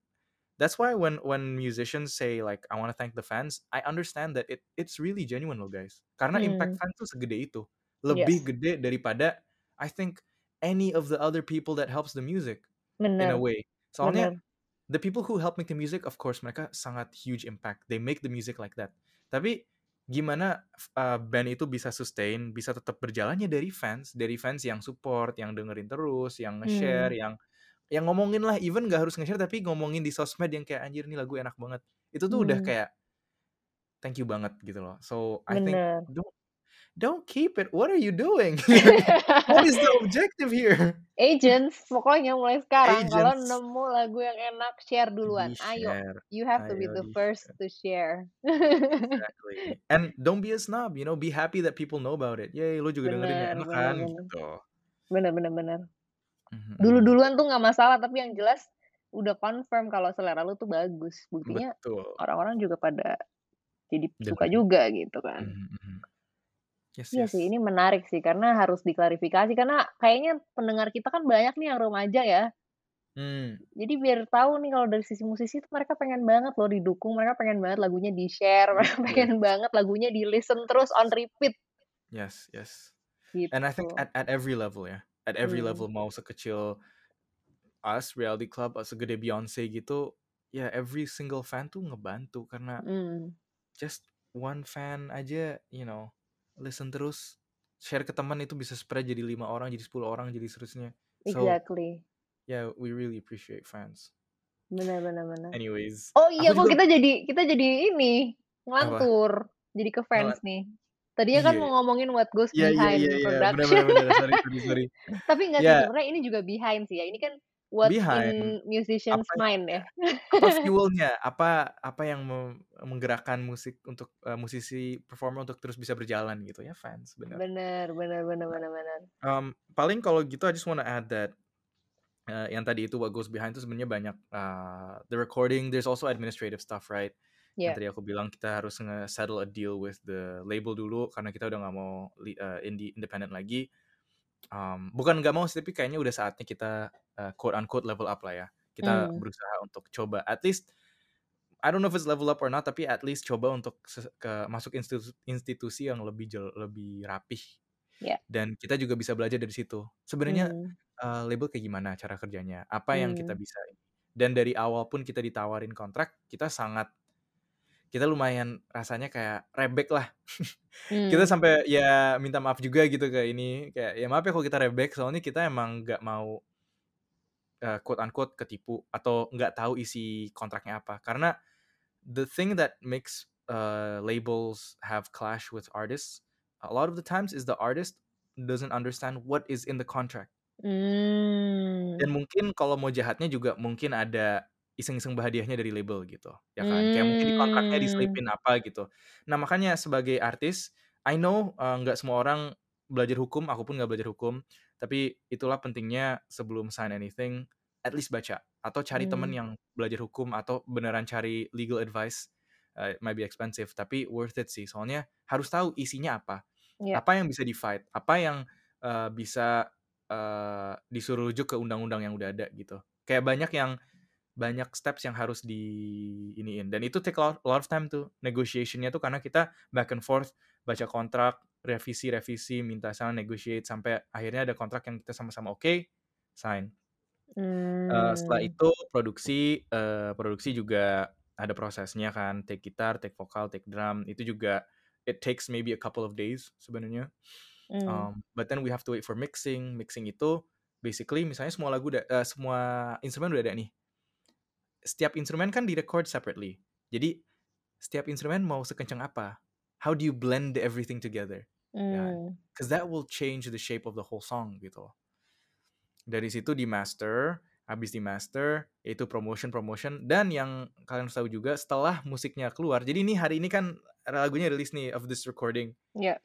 that's why when when musicians say like, "I wanna thank the fans," I understand that it it's really genuine loh, guys. Karena impact Mmm. fans tuh segede itu. Yes. Lebih gede daripada I think any of the other people that helps the music, in a Bener. way. Soalnya Bener. the people who help make the music, of course mereka sangat huge impact, they make the music like that. Tapi gimana eee, band itu bisa sustain, bisa tetap berjalan, ya dari fans. Dari fans yang support, yang dengerin terus, yang nge-share, Mmm. yang yang ngomongin lah, even nggak harus nge-share tapi ngomongin di sosmed yang kayak, "Anjir nih lagu enak banget." Itu tuh udah Mmm. kayak thank you banget gitu loh. So, I think Bener. don't don't keep it, what are you doing? What is the objective here? Agents, pokoknya mulai sekarang kalau Agents. nemu lagu yang enak, share duluan. Ayo, you have to be the first to share. Exactly. And don't be a snob, you know, be happy that people know about it. "Yeay, lu juga dengerin ya, Bener enak bener kan?" bener. Gitu. Bener bener bener. Mhm. Dulu-duluan tuh nggak masalah, tapi yang jelas udah confirm kalau selera lu tuh bagus. Buktinya orang-orang juga pada jadi suka juga gitu kan. Mhm mhm. Yes Iya sih, yes. ini menarik sih, karena harus diklarifikasi, karena kayaknya pendengar kita kan banyak nih yang remaja ya. Mmm. Jadi biar tahu nih kalau dari sisi musisi tuh mereka pengen banget loh didukung, mereka pengen banget lagunya di-share, mereka Yes. pengen banget lagunya di-listen terus on repeat. Yes yes. And I think Gitu. at at every level ya, at every Mmm. level mau sekecil us, Reality Club, atau segede Beyonce gitu, ya every single fan tuh ngebantu karena Mmm. just one fan aja, you know, listen terus, share ke teman itu bisa spread jadi 5 orang, jadi 10 orang, jadi seterusnya. So, Exactly. yeah, we really appreciate fans. Bener bener bener. Anyways, Oh iya, kok juga kita jadi kita jadi ini, Apa? ngelantur, jadi ke Ngelan fans nih. Tadinya kan iya. mau ngomongin what goes Iya iya behind iya, bener bener production. bener, sorry sorry sorry. Tapi enggak sih, Ya. sebenarnya ini juga behind sih ya, ini kan what's Behind, in musician's apa mind ya, apa fuel-nya, apa apa yang me menggerakkan musik untuk eee, musisi performer untuk terus bisa berjalan gitu, ya fans, bener. Bener bener bener bener bener. Mmm, paling kalau gitu I just wanna add that, eee, yang tadi itu what goes behind itu sebenarnya banyak, eee, the recording, there's also administrative stuff, right? Yang Iya. tadi aku bilang kita harus nge-settle a deal with the label dulu karena kita udah nggak mau li eee, indie independent lagi. Mmm, bukan nggak mau sih, tapi kayaknya udah saatnya kita, eee, quote unquote "level up" lah ya. Kita Mmm. berusaha untuk coba at least, I don't know if it's level up or not, tapi at least coba untuk ke masuk institu institusi yang lebih jel lebih rapih. Iya. Dan kita juga bisa belajar dari situ. Sebenarnya Mmm. uh, label kayak gimana cara kerjanya, apa yang kita Hmm. bisa dan dari awal pun kita ditawarin kontrak, kita sangat kita lumayan rasanya kayak rebek lah. Kita Hmm. sampai ya minta maaf juga gitu ke ini, kayak, "Ya maaf ya kalau kita rebek, soalnya kita emang nggak mau" eee, quote unquote "ketipu" atau nggak tahu isi kontraknya apa. Karena the thing that makes, eee, labels have clash with artists, a lot of the times is the artist doesn't understand what is in the contract. Dan Mmm. mungkin kalau mau jahatnya juga mungkin ada iseng-iseng berhadiahnya dari label gitu, ya kan. Kayak mungkin di kontraknya Mmm. diselipin apa gitu. Nah makanya sebagai artis, I know, nggak semua orang belajar hukum, aku pun nggak belajar hukum, tapi itulah pentingnya sebelum sign anything, at least baca atau cari temen Mmm. yang belajar hukum atau beneran cari legal advice, it might be expensive tapi worth it sih. Soalnya harus tahu isinya apa, Iya. apa yang bisa di-fight, apa yang, eee, bisa, eee, disuruh rujuk ke undang-undang yang udah ada gitu. Kayak banyak yang banyak steps yang harus diiniin dan itu take a lot of time tuh, negotiation-nya tuh karena kita back and forth, baca kontrak, revisi-revisi, minta sana negotiate, sampai akhirnya ada kontrak yang kita sama-sama oke, sign. Eee, setelah Mmm. itu produksi, eee, produksi juga ada prosesnya kan, take gitar, take vokal, take drum, itu juga it takes maybe a couple of days sebenarnya. Mmm. Um, but then we have to wait for mixing, mixing itu basically misalnya semua lagu udah eee, semua instrumen udah ada nih. Setiap instrumen kan di-record separately. Jadi setiap instrumen mau sekencang apa, how do you blend everything together, ya kan. Mmm. 'Cause that will change the shape of the whole song gitu. Dari situ di-master, habis di-master, itu promotion-promotion dan yang kalian harus tahu juga setelah musiknya keluar, jadi ini hari ini kan lagunya rilis nih of this recording. Iya.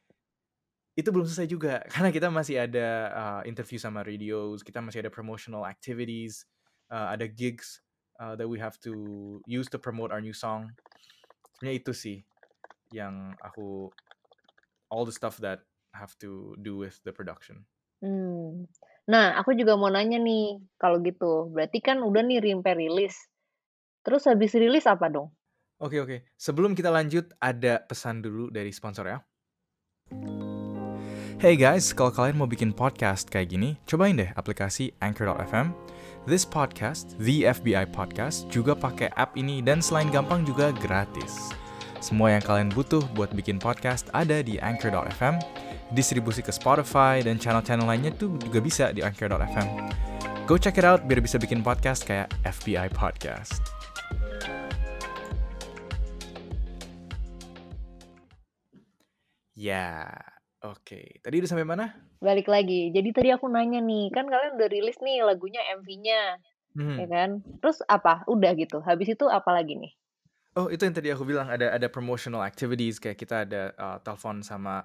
Itu belum selesai juga, karena kita masih ada, eee, interview sama radios, kita masih ada promotional activities, eee, ada gigs, eee, that we have to use to promote our new song. Sebenarnya itu sih yang aku all the stuff that have to do with the production. Mmm. Nah, aku juga mau nanya nih, kalau gitu. Berarti kan udah nih sampai rilis. Terus habis rilis apa dong? Oke oke. Sebelum kita lanjut, ada pesan dulu dari sponsor ya. Hey guys, kalau kalian mau bikin podcast kayak gini, cobain deh aplikasi Anchor.fm. This podcast, The FBI Podcast, juga pakai app ini dan selain gampang juga gratis. Semua yang kalian butuh buat bikin podcast ada di Anchor.fm, distribusi ke Spotify dan channel-channel lainnya tuh juga bisa di Anchor.fm. Go check it out biar bisa bikin podcast kayak FBI Podcast. Ya, oke. Tadi udah sampai mana? Balik lagi. Jadi tadi aku nanya nih, kan kalian udah rilis nih lagunya, MV-nya, ya Mhm. kan. Terus apa? Udah gitu, habis itu apa lagi nih? Oh, itu yang tadi aku bilang ada ada promotional activities kayak kita ada, eee, telepon sama,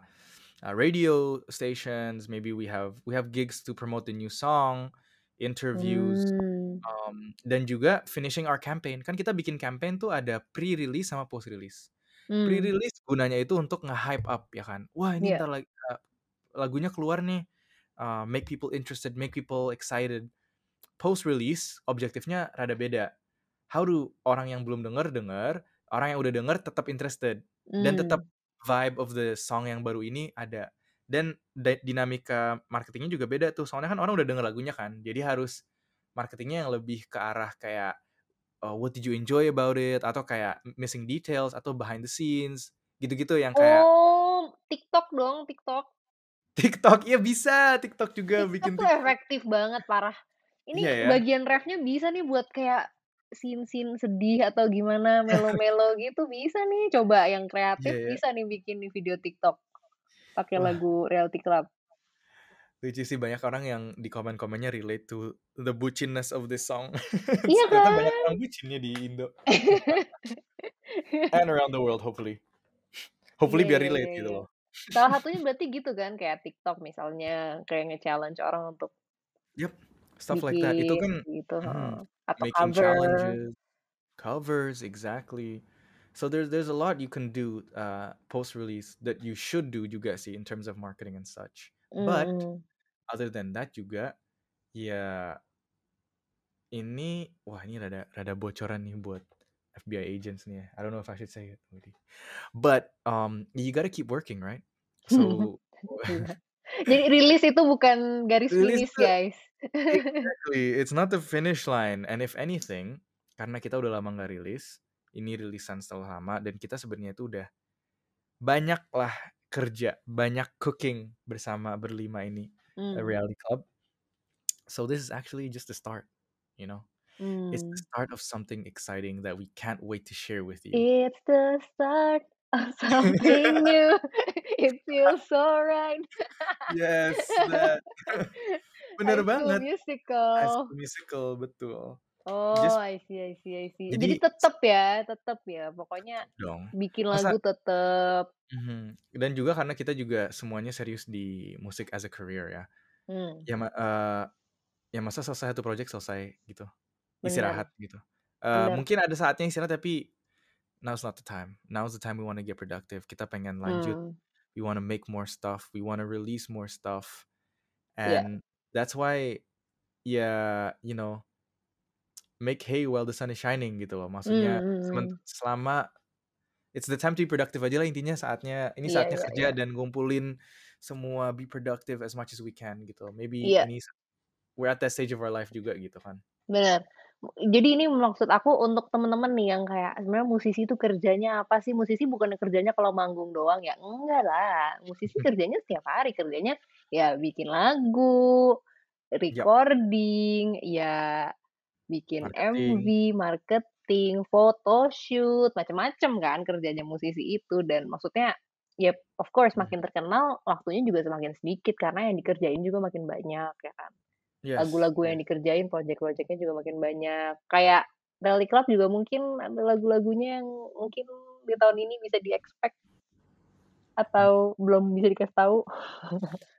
eee, radio stations, maybe we have we have gigs to promote the new song, interviews, Mmm. um, dan juga finishing our campaign. Kan kita bikin campaign tuh ada pre-release sama post-release. Mmm. Pre-release gunanya itu untuk nge-hype up ya kan, "Wah ini Iya. entar lag eee, lagunya keluar nih," eee, make people interested, make people excited. Post-release objektifnya rada beda. How do orang yang belum denger, denger, orang yang udah denger tetap interested, dan tetap Mmm. vibe of the song yang baru ini ada. Dan da dinamika marketing-nya juga beda tuh, soalnya kan orang udah denger lagunya kan, jadi harus marketing-nya yang lebih ke arah kayak, eee, what did you enjoy about it, atau kayak missing details, atau behind the scenes, gitu-gitu yang kayak Oh, TikTok dong, TikTok. TikTok, iya bisa, TikTok juga, TikTok bikin tuh TikTok. efektif banget, parah. Ini ya. bagian reff-nya bisa nih buat kayak scene-scene sedih atau gimana, melo-melo gitu bisa nih. Coba yang kreatif ya. bisa nih bikin nih video TikTok, pakai lagu Reality Club. Lucu sih banyak orang yang di komen-komennya relate to the bucin-ness of this song. Iya Ternyata banyak kan? orang bucin ya di Indo. And around the world hopefully. Hopefully Iya biar relate iya gitu iya. loh. Salah satunya berarti gitu kan, kayak TikTok misalnya, kayak nge-challenge orang untuk Yup, stuff like that. Itu bikin kan gitu, mhm, atau making cover. challenges, covers, exactly. So there's there's a lot you can do, eee, post-release that you should do juga sih in terms of marketing and such. But Mhm. Other than that juga, ya ini, wah ini rada rada bocoran nih buat FBI agents nih ya. I don't know if I should say it. But, um, you gotta keep working, right? So Iya. Jadi rilis itu bukan garis Rilis finish, guys. exactly, it's not the finish line and if anything, karena kita udah lama nggak rilis, ini rilisan setelah lama dan kita sebenarnya itu udah banyaklah kerja, banyak cooking bersama berlima ini, a Mmm. reality club. So this is actually just the start, you know? It's the Mmm. start of something exciting that we can't wait to share with you. It's the start of something new. It feels so right. Yes, that. Bener High banget. High Musical. School Musical, betul. Oh, Just I see I see I see. Jadi Jadi tetep ya tetep ya, pokoknya dong. bikin lagu tetep. Mhm, dan juga karena kita juga semuanya serius di musik as a career ya. Mmm. Ya eee, ya masa selesai satu project selesai gitu, Bener. istirahat gitu. Bener. mungkin ada saatnya istirahat tapi now's not the time. Now's the time we wanna get productive. Kita pengen lanjut, Mmm. we wanna make more stuff, we wanna release more stuff, Iya. and that's why ya, you know make hay while the sun is shining gitu loh. Maksudnya mhm. selama it's the time to be productive aja lah intinya saatnya ini Iya saatnya iya kerja iya. dan ngumpulin semua be productive as much as we can gitu. Maybe Iya. ini we're at that stage of our life juga gitu kan. Bener. Jadi ini maksud aku untuk temen-temen nih yang kayak sebenarnya musisi itu kerjanya apa sih? Musisi bukannya kerjanya kalau manggung doang ya, enggak lah. Musisi kerjanya setiap hari, kerjanya ya bikin lagu, recording, ya bikin MV, Marketing. marketing, photoshoot, macem-macem kan kerjanya musisi itu dan maksudnya ya of course Mhm. makin terkenal waktunya juga semakin sedikit karena yang dikerjain juga makin banyak ya kan. Yes, Lagu-lagu yang yes. dikerjain, project-project-nya juga makin banyak. Kayak Rally Club juga mungkin ada lagu-lagunya yang mungkin di tahun ini bisa di-expect Hmm. atau belum bisa dikasih tahu.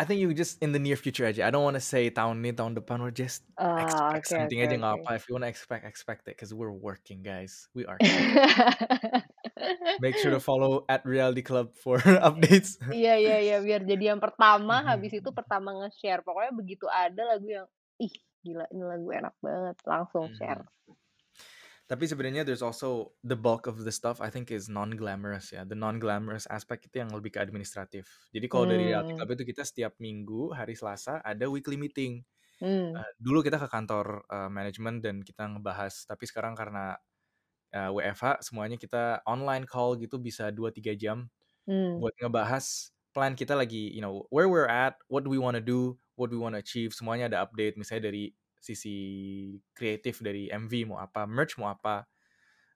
I think you just in the near future aja. I don't wanna say tahun ini, tahun depan, or just Oh, expect oke something oke aja nggak oke. apa. If you wanna expect, expect it, 'cause we're working guys, we are. Make sure to follow at Reality Club for updates. Iya iya iya, biar jadi yang pertama, habis itu Mhm. pertama nge-share. Pokoknya begitu ada lagu yang, "Ih, gila ini lagu enak banget," langsung share. Tapi sebenarnya there's also the bulk of the stuff I think is non-glamorous ya. The non-glamorous aspect itu yang lebih ke administratif. Jadi kalau dari Reality Mmm. Club itu kita setiap minggu hari Selasa ada weekly meeting. Mmm. Eee, dulu kita ke kantor, eee, manajemen dan kita ngebahas, tapi sekarang karena, eee, WFH semuanya kita online call gitu bisa 2, 3 jam Mmm. buat ngebahas plan kita lagi, you know, where we're at, what do we wanna do, what do we wanna achieve, semuanya ada update. Misalnya dari sisi kreatif, dari MV mau apa, merch mau apa.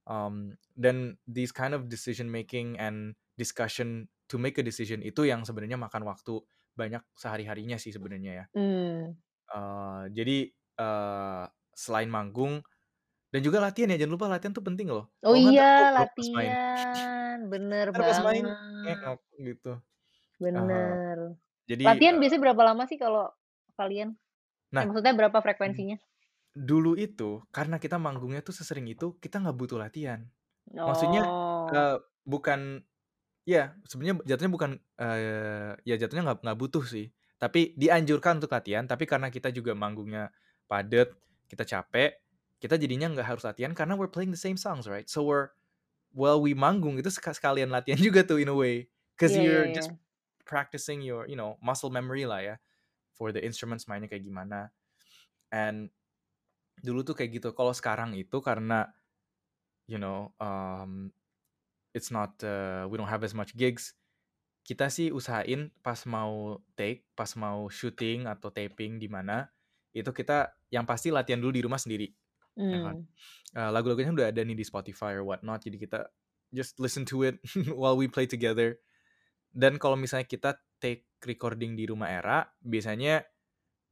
Um, dan these kind of decision making and discussion to make a decision itu yang sebenarnya makan waktu banyak sehari-harinya sih sebenarnya ya. Mmm. Eee, jadi, eee, selain manggung dan juga latihan ya, jangan lupa latihan tuh penting loh. Oh entar iya, bobrok pas main. latihan. Bener Entar pas main banget. ngeok gitu. Eee, Bener. jadi, Latihan eee biasanya berapa lama sih kalau kalian? Eh, Nah maksudnya berapa mmm, frekuensinya? dulu itu karena kita manggungnya tuh sesering itu, kita nggak butuh latihan. Maksudnya, Oh. eee, bukan ya sebenarnya jatuhnya bukan, eee, ya jatuhnya nggak nggak butuh sih, tapi dianjurkan untuk latihan, tapi karena kita juga manggungnya padet, kita capek, kita jadinya nggak harus latihan karena we're playing the same songs, right? So we're while we manggung itu seka sekalian latihan juga tuh in a way, 'cause Iya iya you're iya. just practicing your, you know, muscle memory lah ya, for the instruments mainnya kayak gimana. And dulu tuh kayak gitu. Kalau sekarang itu karena, you know, um, it's not, eee, we don't have as much gigs, kita sih usahain pas mau take, pas mau syuting atau taping di mana, itu kita yang pasti latihan dulu di rumah sendiri, ya kan. Mmm. Eee, lagu-lagunya udah ada nih di Spotify or what not, jadi kita just listen to it while we play together. Dan kalau misalnya kita take recording di rumah Era, biasanya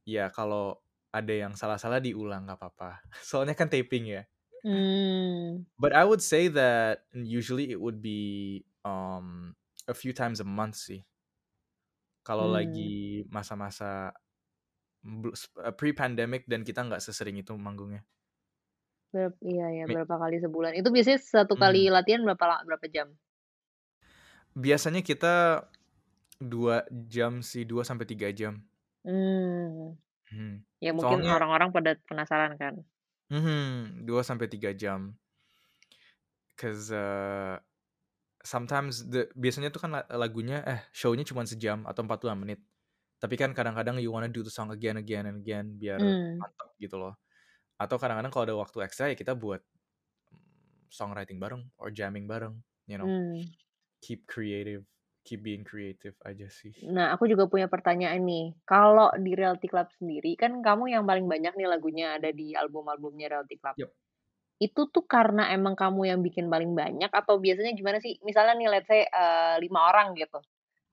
ya kalau ada yang salah-salah diulang nggak apa-apa. Soalnya kan taping ya. Mmm. But I would say that usually it would be, um, a few times a month sih. Kalau Mmm. lagi masa-masa bel s eee, pre-pandemic dan kita nggak sesering itu manggungnya. Berap iya Mi berapa kali sebulan? Itu biasanya satu kali latihan berapa berapa jam? Biasanya kita 2 jam sih, 2 sampai 3 jam. Mmm. Mhm. Ya mungkin Soalnya orang-orang pada penasaran kan. Mhm, 2 sampai 3 jam. 'Cause, eee, sometimes the biasanya tuh kan la- lagunya eh show-nya cuma sejam atau 45 menit. Tapi kan kadang-kadang you wanna do the song again again and again biar Hmm. mantap gitu loh. Atau kadang-kadang kalau ada waktu ekstra ya kita buat mm, songwriting bareng or jamming bareng, you know. Hmm. Keep creative, keep being creative aja sih. Nah, aku juga punya pertanyaan nih. Kalau di Reality Club sendiri, kan kamu yang paling banyak nih lagunya ada di album-albumnya Reality Club. Yup. Itu tuh karena emang kamu yang bikin paling banyak atau biasanya gimana sih? Misalnya nih, let's say eh, lima orang gitu.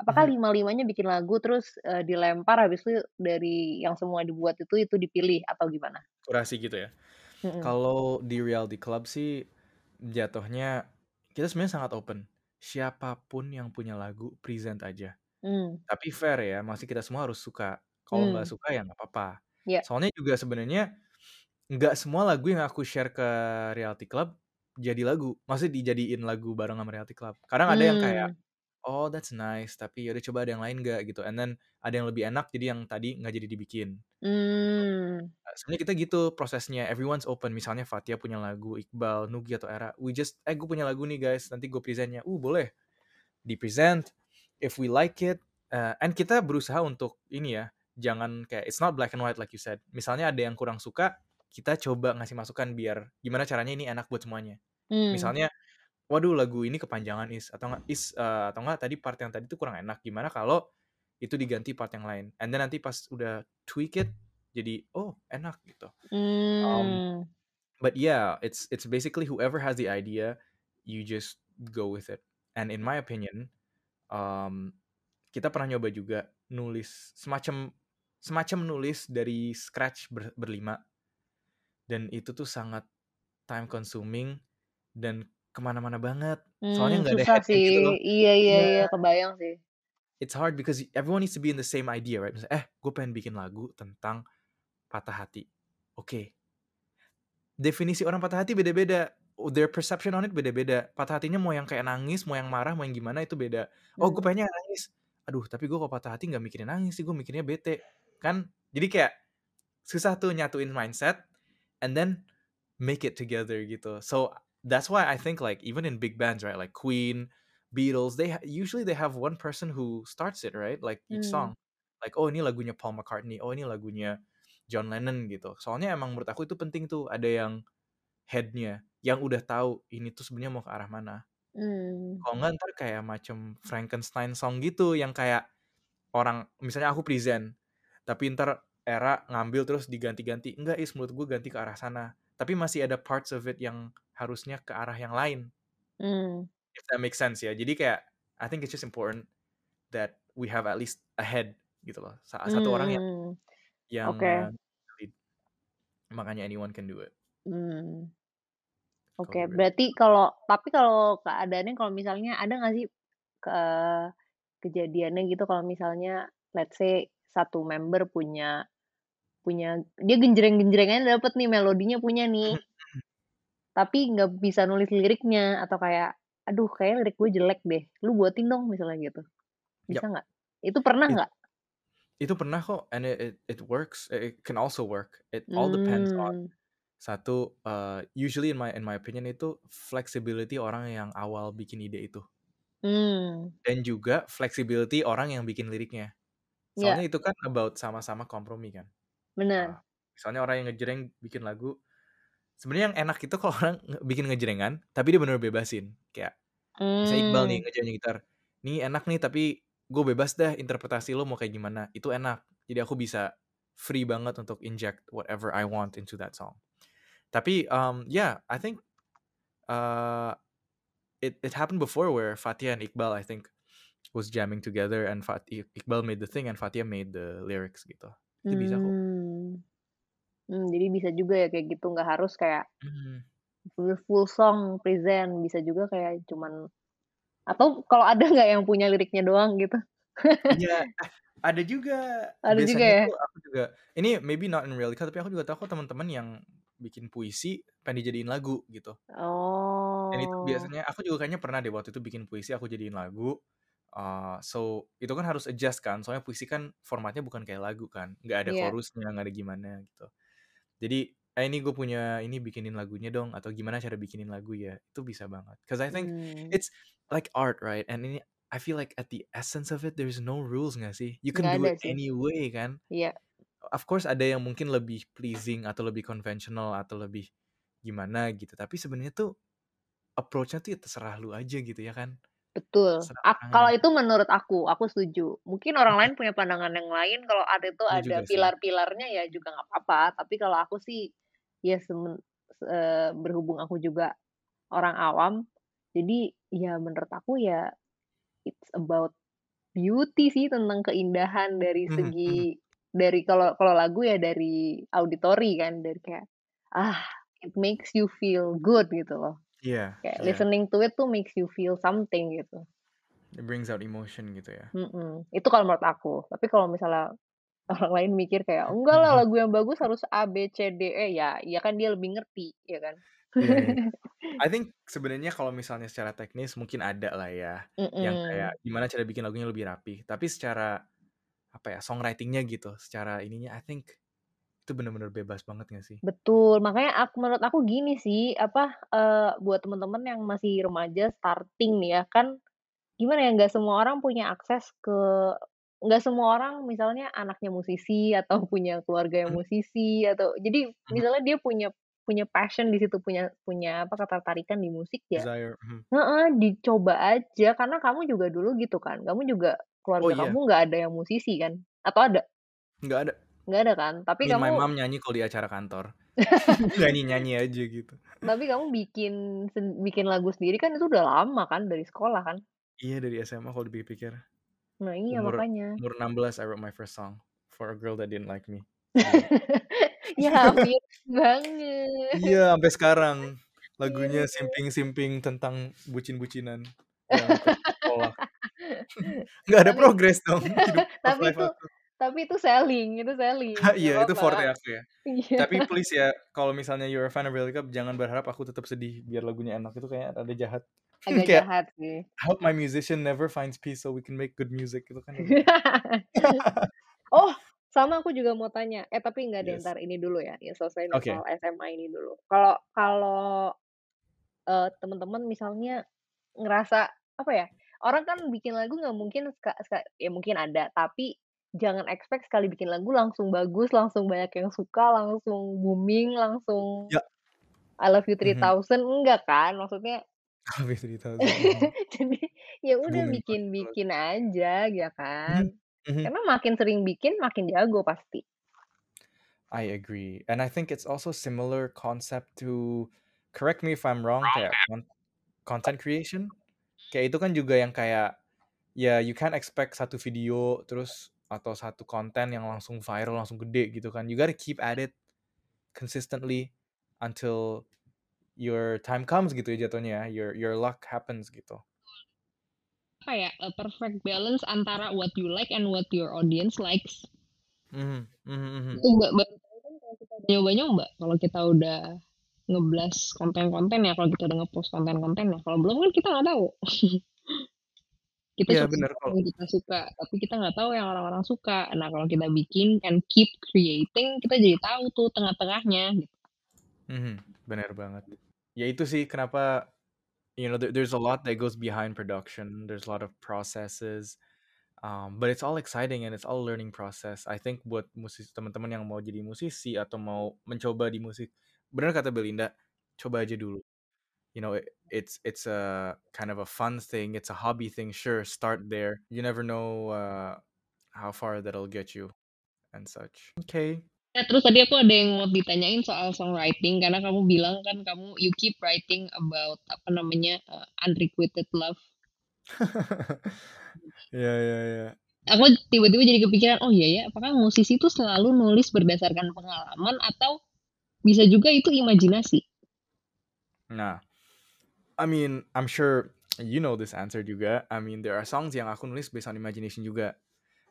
Apakah Mhm. lima-limanya bikin lagu terus eh, dilempar habis itu dari yang semua dibuat itu itu dipilih atau gimana? Kurasi gitu ya. Mm-mm. Kalau di reality club sih jatuhnya kita sebenarnya sangat open. Siapa pun yang punya lagu present aja. Hmm. Tapi fair ya, masih kita semua harus suka. Kalau nggak Hmm. suka ya nggak apa-apa. Ya. Soalnya juga sebenarnya nggak semua lagu yang aku share ke reality club jadi lagu. Maksudnya dijadiin lagu bareng sama reality club. Kadang ada yang kayak Hmm. Oh that's nice tapi yaudah coba ada yang lain nggak gitu. And then ada yang lebih enak jadi yang tadi nggak jadi dibikin. Hmm. Nah, Sebenarnya kita gitu prosesnya. Everyone's open. Misalnya Fatia punya lagu, Iqbal, Nugi atau Era. We just, eh gue punya lagu nih guys. Nanti gue presentnya. Uh boleh. Di present. If we like it. Uh, and kita berusaha untuk ini ya. Jangan kayak, it's not black and white like you said. Misalnya ada yang kurang suka. Kita coba ngasih masukan biar gimana caranya ini enak buat semuanya. Hmm. Misalnya, waduh lagu ini kepanjangan is atau enggak is uh, atau enggak tadi part yang tadi itu kurang enak. Gimana kalau itu diganti part yang lain. And then nanti pas udah tweak it jadi oh enak gitu. Um, Hmm. but yeah, it's it's basically whoever has the idea, you just go with it. And in my opinion, um, kita pernah nyoba juga nulis semacam semacam nulis dari scratch ber- berlima, dan itu tuh sangat time consuming dan ke mana-mana banget. Hmm, Soalnya nggak ada headnya gitu loh. Iya, iya, Iya, iya, kebayang sih. it's hard because everyone needs to be in the same idea, right? Misalnya, eh, gue pengen bikin lagu tentang patah hati. Oke, definisi orang patah hati beda-beda. Their perception on it beda-beda. Patah hatinya mau yang kayak nangis, mau yang marah, mau yang gimana itu beda. Oh, gue Hmm. pengennya nangis. Aduh, tapi gue kalau patah hati nggak mikirin nangis sih, gue mikirnya bete. Kan? Jadi kayak susah tuh nyatuin mindset and then make it together gitu. So that's why I think like even in big bands, right? Like Queen, Beatles, they ha- usually they have one person who starts it, right? Like each Hmm. song. Like oh ini lagunya Paul McCartney, oh ini lagunya John Lennon gitu. Soalnya emang menurut aku itu penting tuh ada yang headnya yang udah tahu ini tuh sebenarnya mau ke arah mana. Hmm. Kalau nggak ntar kayak macam Frankenstein song gitu yang kayak orang misalnya aku present tapi ntar era ngambil terus diganti-ganti enggak is menurut gue ganti ke arah sana tapi masih ada parts of it yang harusnya ke arah yang lain Hmm. if that makes sense ya jadi kayak I think it's just important that we have at least a head gitu loh Sa- satu orang yang Hmm. yang Oke. uh, lead. makanya anyone can do it Hmm. kalau Oke, reality berarti kalau tapi kalau keadaannya kalau misalnya ada nggak sih ke kejadiannya gitu kalau misalnya let's say satu member punya punya dia genjreng-genjrengannya dapet nih melodinya punya nih. Tapi nggak bisa nulis liriknya atau kayak aduh kayak lirik gue jelek deh lu buatin dong misalnya gitu. Bisa nggak? Itu pernah It- nggak? Itu pernah kok and it, it, it works it can also work. It all depends on Hmm. satu uh, usually in my in my opinion itu flexibility orang yang awal bikin ide itu. Hmm. dan juga flexibility orang yang bikin liriknya. Ya soalnya itu kan about sama-sama kompromi kan benar. Uh, misalnya orang yang ngejreng bikin lagu sebenarnya yang enak itu kalau orang bikin ngejrengan tapi dia bener bebasin. Kayak misalnya Iqbal nih Hmm. ngejreng gitar nih enak nih tapi gue bebas dah interpretasi lo mau kayak gimana. Itu enak. Jadi aku bisa free banget untuk inject whatever I want into that song. Tapi um yeah I think uh it it happened before where Fatia and Iqbal I think was jamming together and Fat Iqbal made the thing and Fatia made the lyrics gitu itu bisa kok. Hmm. Hmm, jadi bisa juga ya kayak gitu nggak harus kayak Mhm. full, full song present. Bisa juga kayak cuman atau kalau ada nggak yang punya liriknya doang gitu? Iya, eh, ada juga. Ada juga biasanya ya? tuh aku juga ini maybe not in reality tapi aku juga tahu kok teman-teman yang bikin puisi pengen dijadiin lagu gitu. Dan itu oh. biasanya aku juga kayaknya pernah deh waktu itu bikin puisi aku jadiin lagu Uh, so itu kan harus adjust kan soalnya puisi kan formatnya bukan kayak lagu kan nggak ada iya chorusnya nggak ada gimana gitu jadi eh ini gue punya ini bikinin lagunya dong atau gimana cara bikinin lagu ya itu bisa banget cause I think hmm. it's like art, right? And ini I feel like at the essence of it there's no rules nggak sih? You can Nggak do it sih. anyway kan? Iya. Of course ada yang mungkin lebih pleasing atau lebih conventional atau lebih gimana gitu. Tapi sebenarnya tuh approach-nya tuh ya terserah lu aja gitu ya kan? Betul. Kalau itu menurut aku, aku setuju. Mungkin orang lain punya pandangan yang lain, kalau ada itu Iya ada pilar-pilarnya ya juga nggak apa-apa. Tapi kalau aku sih, ya semen eee, berhubung aku juga orang awam, jadi ya menurut aku ya it's about beauty sih, tentang keindahan dari Mhm mhm. segi dari kalau kalau lagu ya dari auditory kan, dari kayak, ah, it makes you feel good gitu loh. Iya Kayak iya. listening to it tuh makes you feel something gitu. It brings out emotion gitu ya. Mhm, itu kalau menurut aku. Tapi kalau misalnya orang lain mikir kayak, "Enggak lah, lagu yang bagus harus A, B, C, D, E." Ya ya kan dia lebih ngerti, ya kan? Iya iya. I think sebenarnya kalau misalnya secara teknis mungkin ada lah ya, yang kayak gimana cara bikin lagunya lebih rapi. Tapi secara apa ya, songwriting-nya gitu, secara ininya I think itu bener-bener bebas banget nggak sih? Betul, makanya ak menurut aku gini sih, apa, eee, buat temen-temen yang masih remaja starting nih ya, kan gimana ya, nggak semua orang punya akses ke nggak semua orang misalnya anaknya musisi atau punya keluarga yang Mhm. musisi atau jadi Mhm. misalnya dia punya punya passion di situ, punya punya apa, ketertarikan di musik ya Desire, heeh, dicoba aja karena kamu juga dulu gitu kan, kamu juga Oh keluarga iya. kamu nggak ada yang musisi kan? Atau ada? Nggak ada. Nggak ada kan? Tapi Me and my kamu mom nyanyi kalau di acara kantor. Nyanyi-nyanyi aja gitu. Tapi kamu bikin bikin lagu sendiri kan itu udah lama kan, dari sekolah kan? Iya dari SMA kalau dipikir-pikir. Nah iya, Umur makanya. umur 16 I wrote my first song, for a girl that didn't like me. Ya mirip banget. Iya, sampai sekarang. Lagunya Mirip. simping-simping tentang bucin-bucinan. Nggak ada progres dong tapi itu aku. Tapi itu selling itu selling, nggak Iya, itu forte aku ya. Iya. Tapi please ya, kalau misalnya you're a fan of Cup, jangan berharap aku tetap sedih biar lagunya enak, itu kayaknya rada jahat. Agak Kayak, jahat sih. I hope my musician never finds peace so we can make good music, itu kan rada Oh, sama aku juga mau tanya, eh tapi enggak deh, Yes. entar ini dulu ya, ya selesaiin Oke. soal SMA ini dulu. Kalau kalau, eee, temen-temen misalnya ngerasa, apa ya, orang kan bikin lagu nggak mungkin ya mungkin ada, tapi jangan expect sekali bikin lagu langsung bagus, langsung banyak yang suka, langsung booming, langsung Ya. I Love You Mhm. 3000, enggak kan? Maksudnya Lebih 3000, mhm. jadi ya udah bikin-bikin aja, ya kan? mhm. Karena makin sering bikin, makin jago pasti. I agree, and I think it's also similar concept to correct me if I'm wrong, kayak con content creation. Kayak itu kan juga yang kayak, ya you can't expect satu video terus atau satu konten yang langsung viral, langsung gede gitu kan. You gotta keep at it consistently until your time comes gitu ya jatuhnya ya, your your luck happens gitu. Apa ya, a perfect balance antara what you like and what your audience likes. Mhm, mhm mhm. Itu Mbak, baru tahu kan kalau kita udah nyoba-nyoba, kalau kita udah nge-blast konten-konten ya, kalau kita udah nge-post konten-konten ya, kalau belum kan kita nggak tahu. Kita Iya tahu kalau yang kita suka, tapi kita nggak tahu yang orang-orang suka. Nah, kalau kita bikin and keep creating, kita jadi tahu tuh tengah-tengahnya, gitu. Mhm, bener banget. Ya itu sih kenapa, you know, there there's a lot that goes behind production, there's a lot of processes, um, but it's all exciting and it's all learning process. I think buat musis teman-teman yang mau jadi musisi atau mau mencoba di musik, bener kata Belinda, coba aja dulu. You know, it it's it's a kind of a fun thing, it's a hobby thing, sure, start there. You never know, uh, how far that'll get you and such. Oke. Ya, terus tadi aku ada yang mau ditanyain soal songwriting, karena kamu bilang kan kamu you keep writing about, apa namanya, eee, unrequited love. Iya iya iya. Aku tiba-tiba jadi kepikiran, oh iya ya, apakah musisi itu selalu nulis berdasarkan pengalaman atau bisa juga itu imajinasi? Nah, I mean, I'm sure you know this answer juga. I mean, there are songs yang aku nulis based on imagination juga.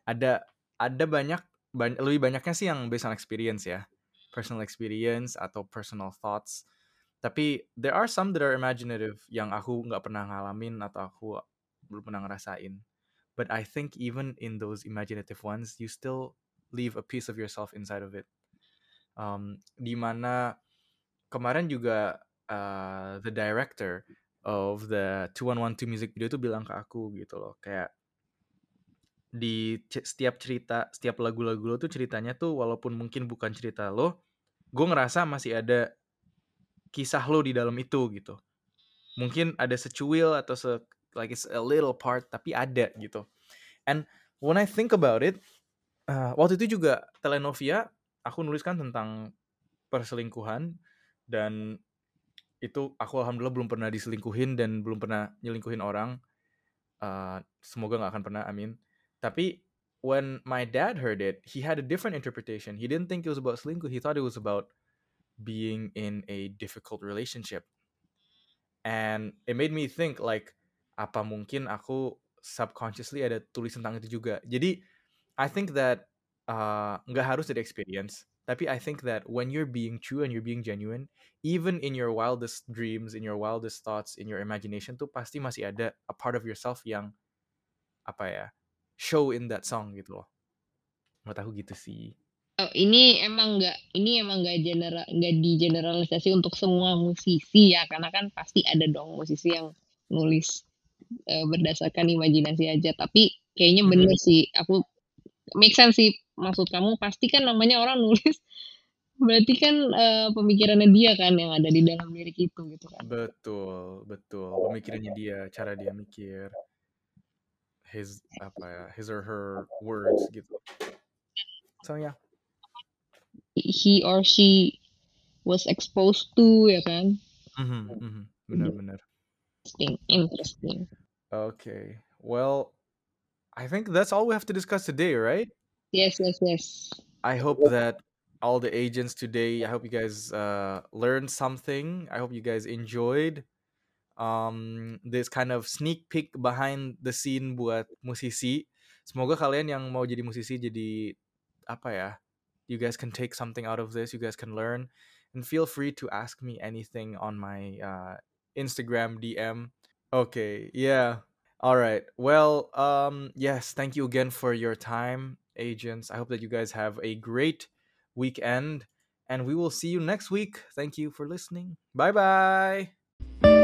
Ada ada banyak ban lebih banyaknya sih yang based on experience ya, personal experience atau personal thoughts. Tapi there are some that are imaginative yang aku nggak pernah ngalamin atau aku belum pernah ngerasain. But I think even in those imaginative ones, you still leave a piece of yourself inside of it. Um, di mana kemarin juga uh, the director of the 2112 music video itu bilang ke aku gitu loh kayak di setiap cerita setiap lagu-lagu lo tuh ceritanya tuh walaupun mungkin bukan cerita lo gue ngerasa masih ada kisah lo di dalam itu gitu. Mungkin ada secuil atau se like it's a little part tapi ada gitu. And when I think about it uh, waktu itu juga telenovia aku nuliskan tentang perselingkuhan dan itu aku alhamdulillah belum pernah diselingkuhin dan belum pernah nyelingkuhin orang uh, semoga nggak akan pernah amin tapi when my dad heard it, he had a different interpretation. He didn't think it was about selingkuh. He thought it was about being in a difficult relationship. And it made me think like apa mungkin aku subconsciously ada tulis tentang itu juga. Jadi I think that uh, nggak harus dari experience, tapi I think that when you're being true and you're being genuine, even in your wildest dreams, in your wildest thoughts, in your imagination tuh pasti masih ada a part of yourself yang apa ya show in that song gitu loh. Menurut aku gitu sih. Oh, ini emang nggak ini emang nggak general nggak di generalisasi untuk semua musisi ya karena kan pasti ada dong musisi yang nulis uh, berdasarkan imajinasi aja tapi kayaknya hmm. bener sih aku make sense sih maksud kamu pasti kan namanya orang nulis. Berarti kan uh, pemikirannya dia kan yang ada di dalam lirik itu gitu kan? Betul betul. Pemikirannya dia cara dia mikir. His apa ya his or her words gitu. So yeah. He or she was exposed to ya kan? Mm-hmm, mm-hmm. benar-benar interesting interesting. Okay. Well I think that's all we have to discuss today right yes yes yes I hope that all the agents today I hope you guys uh, learned something I hope you guys enjoyed um, this kind of sneak peek behind the scene buat musisi. Semoga kalian yang mau jadi musisi jadi apa ya? You guys can take something out of this. You guys can learn, and feel free to ask me anything on my uh, Instagram DM. Okay, yeah. All right. Well, um, yes. Thank you again for your time, agents. I hope that you guys have a great weekend, and we will see you next week. Thank you for listening. Bye bye.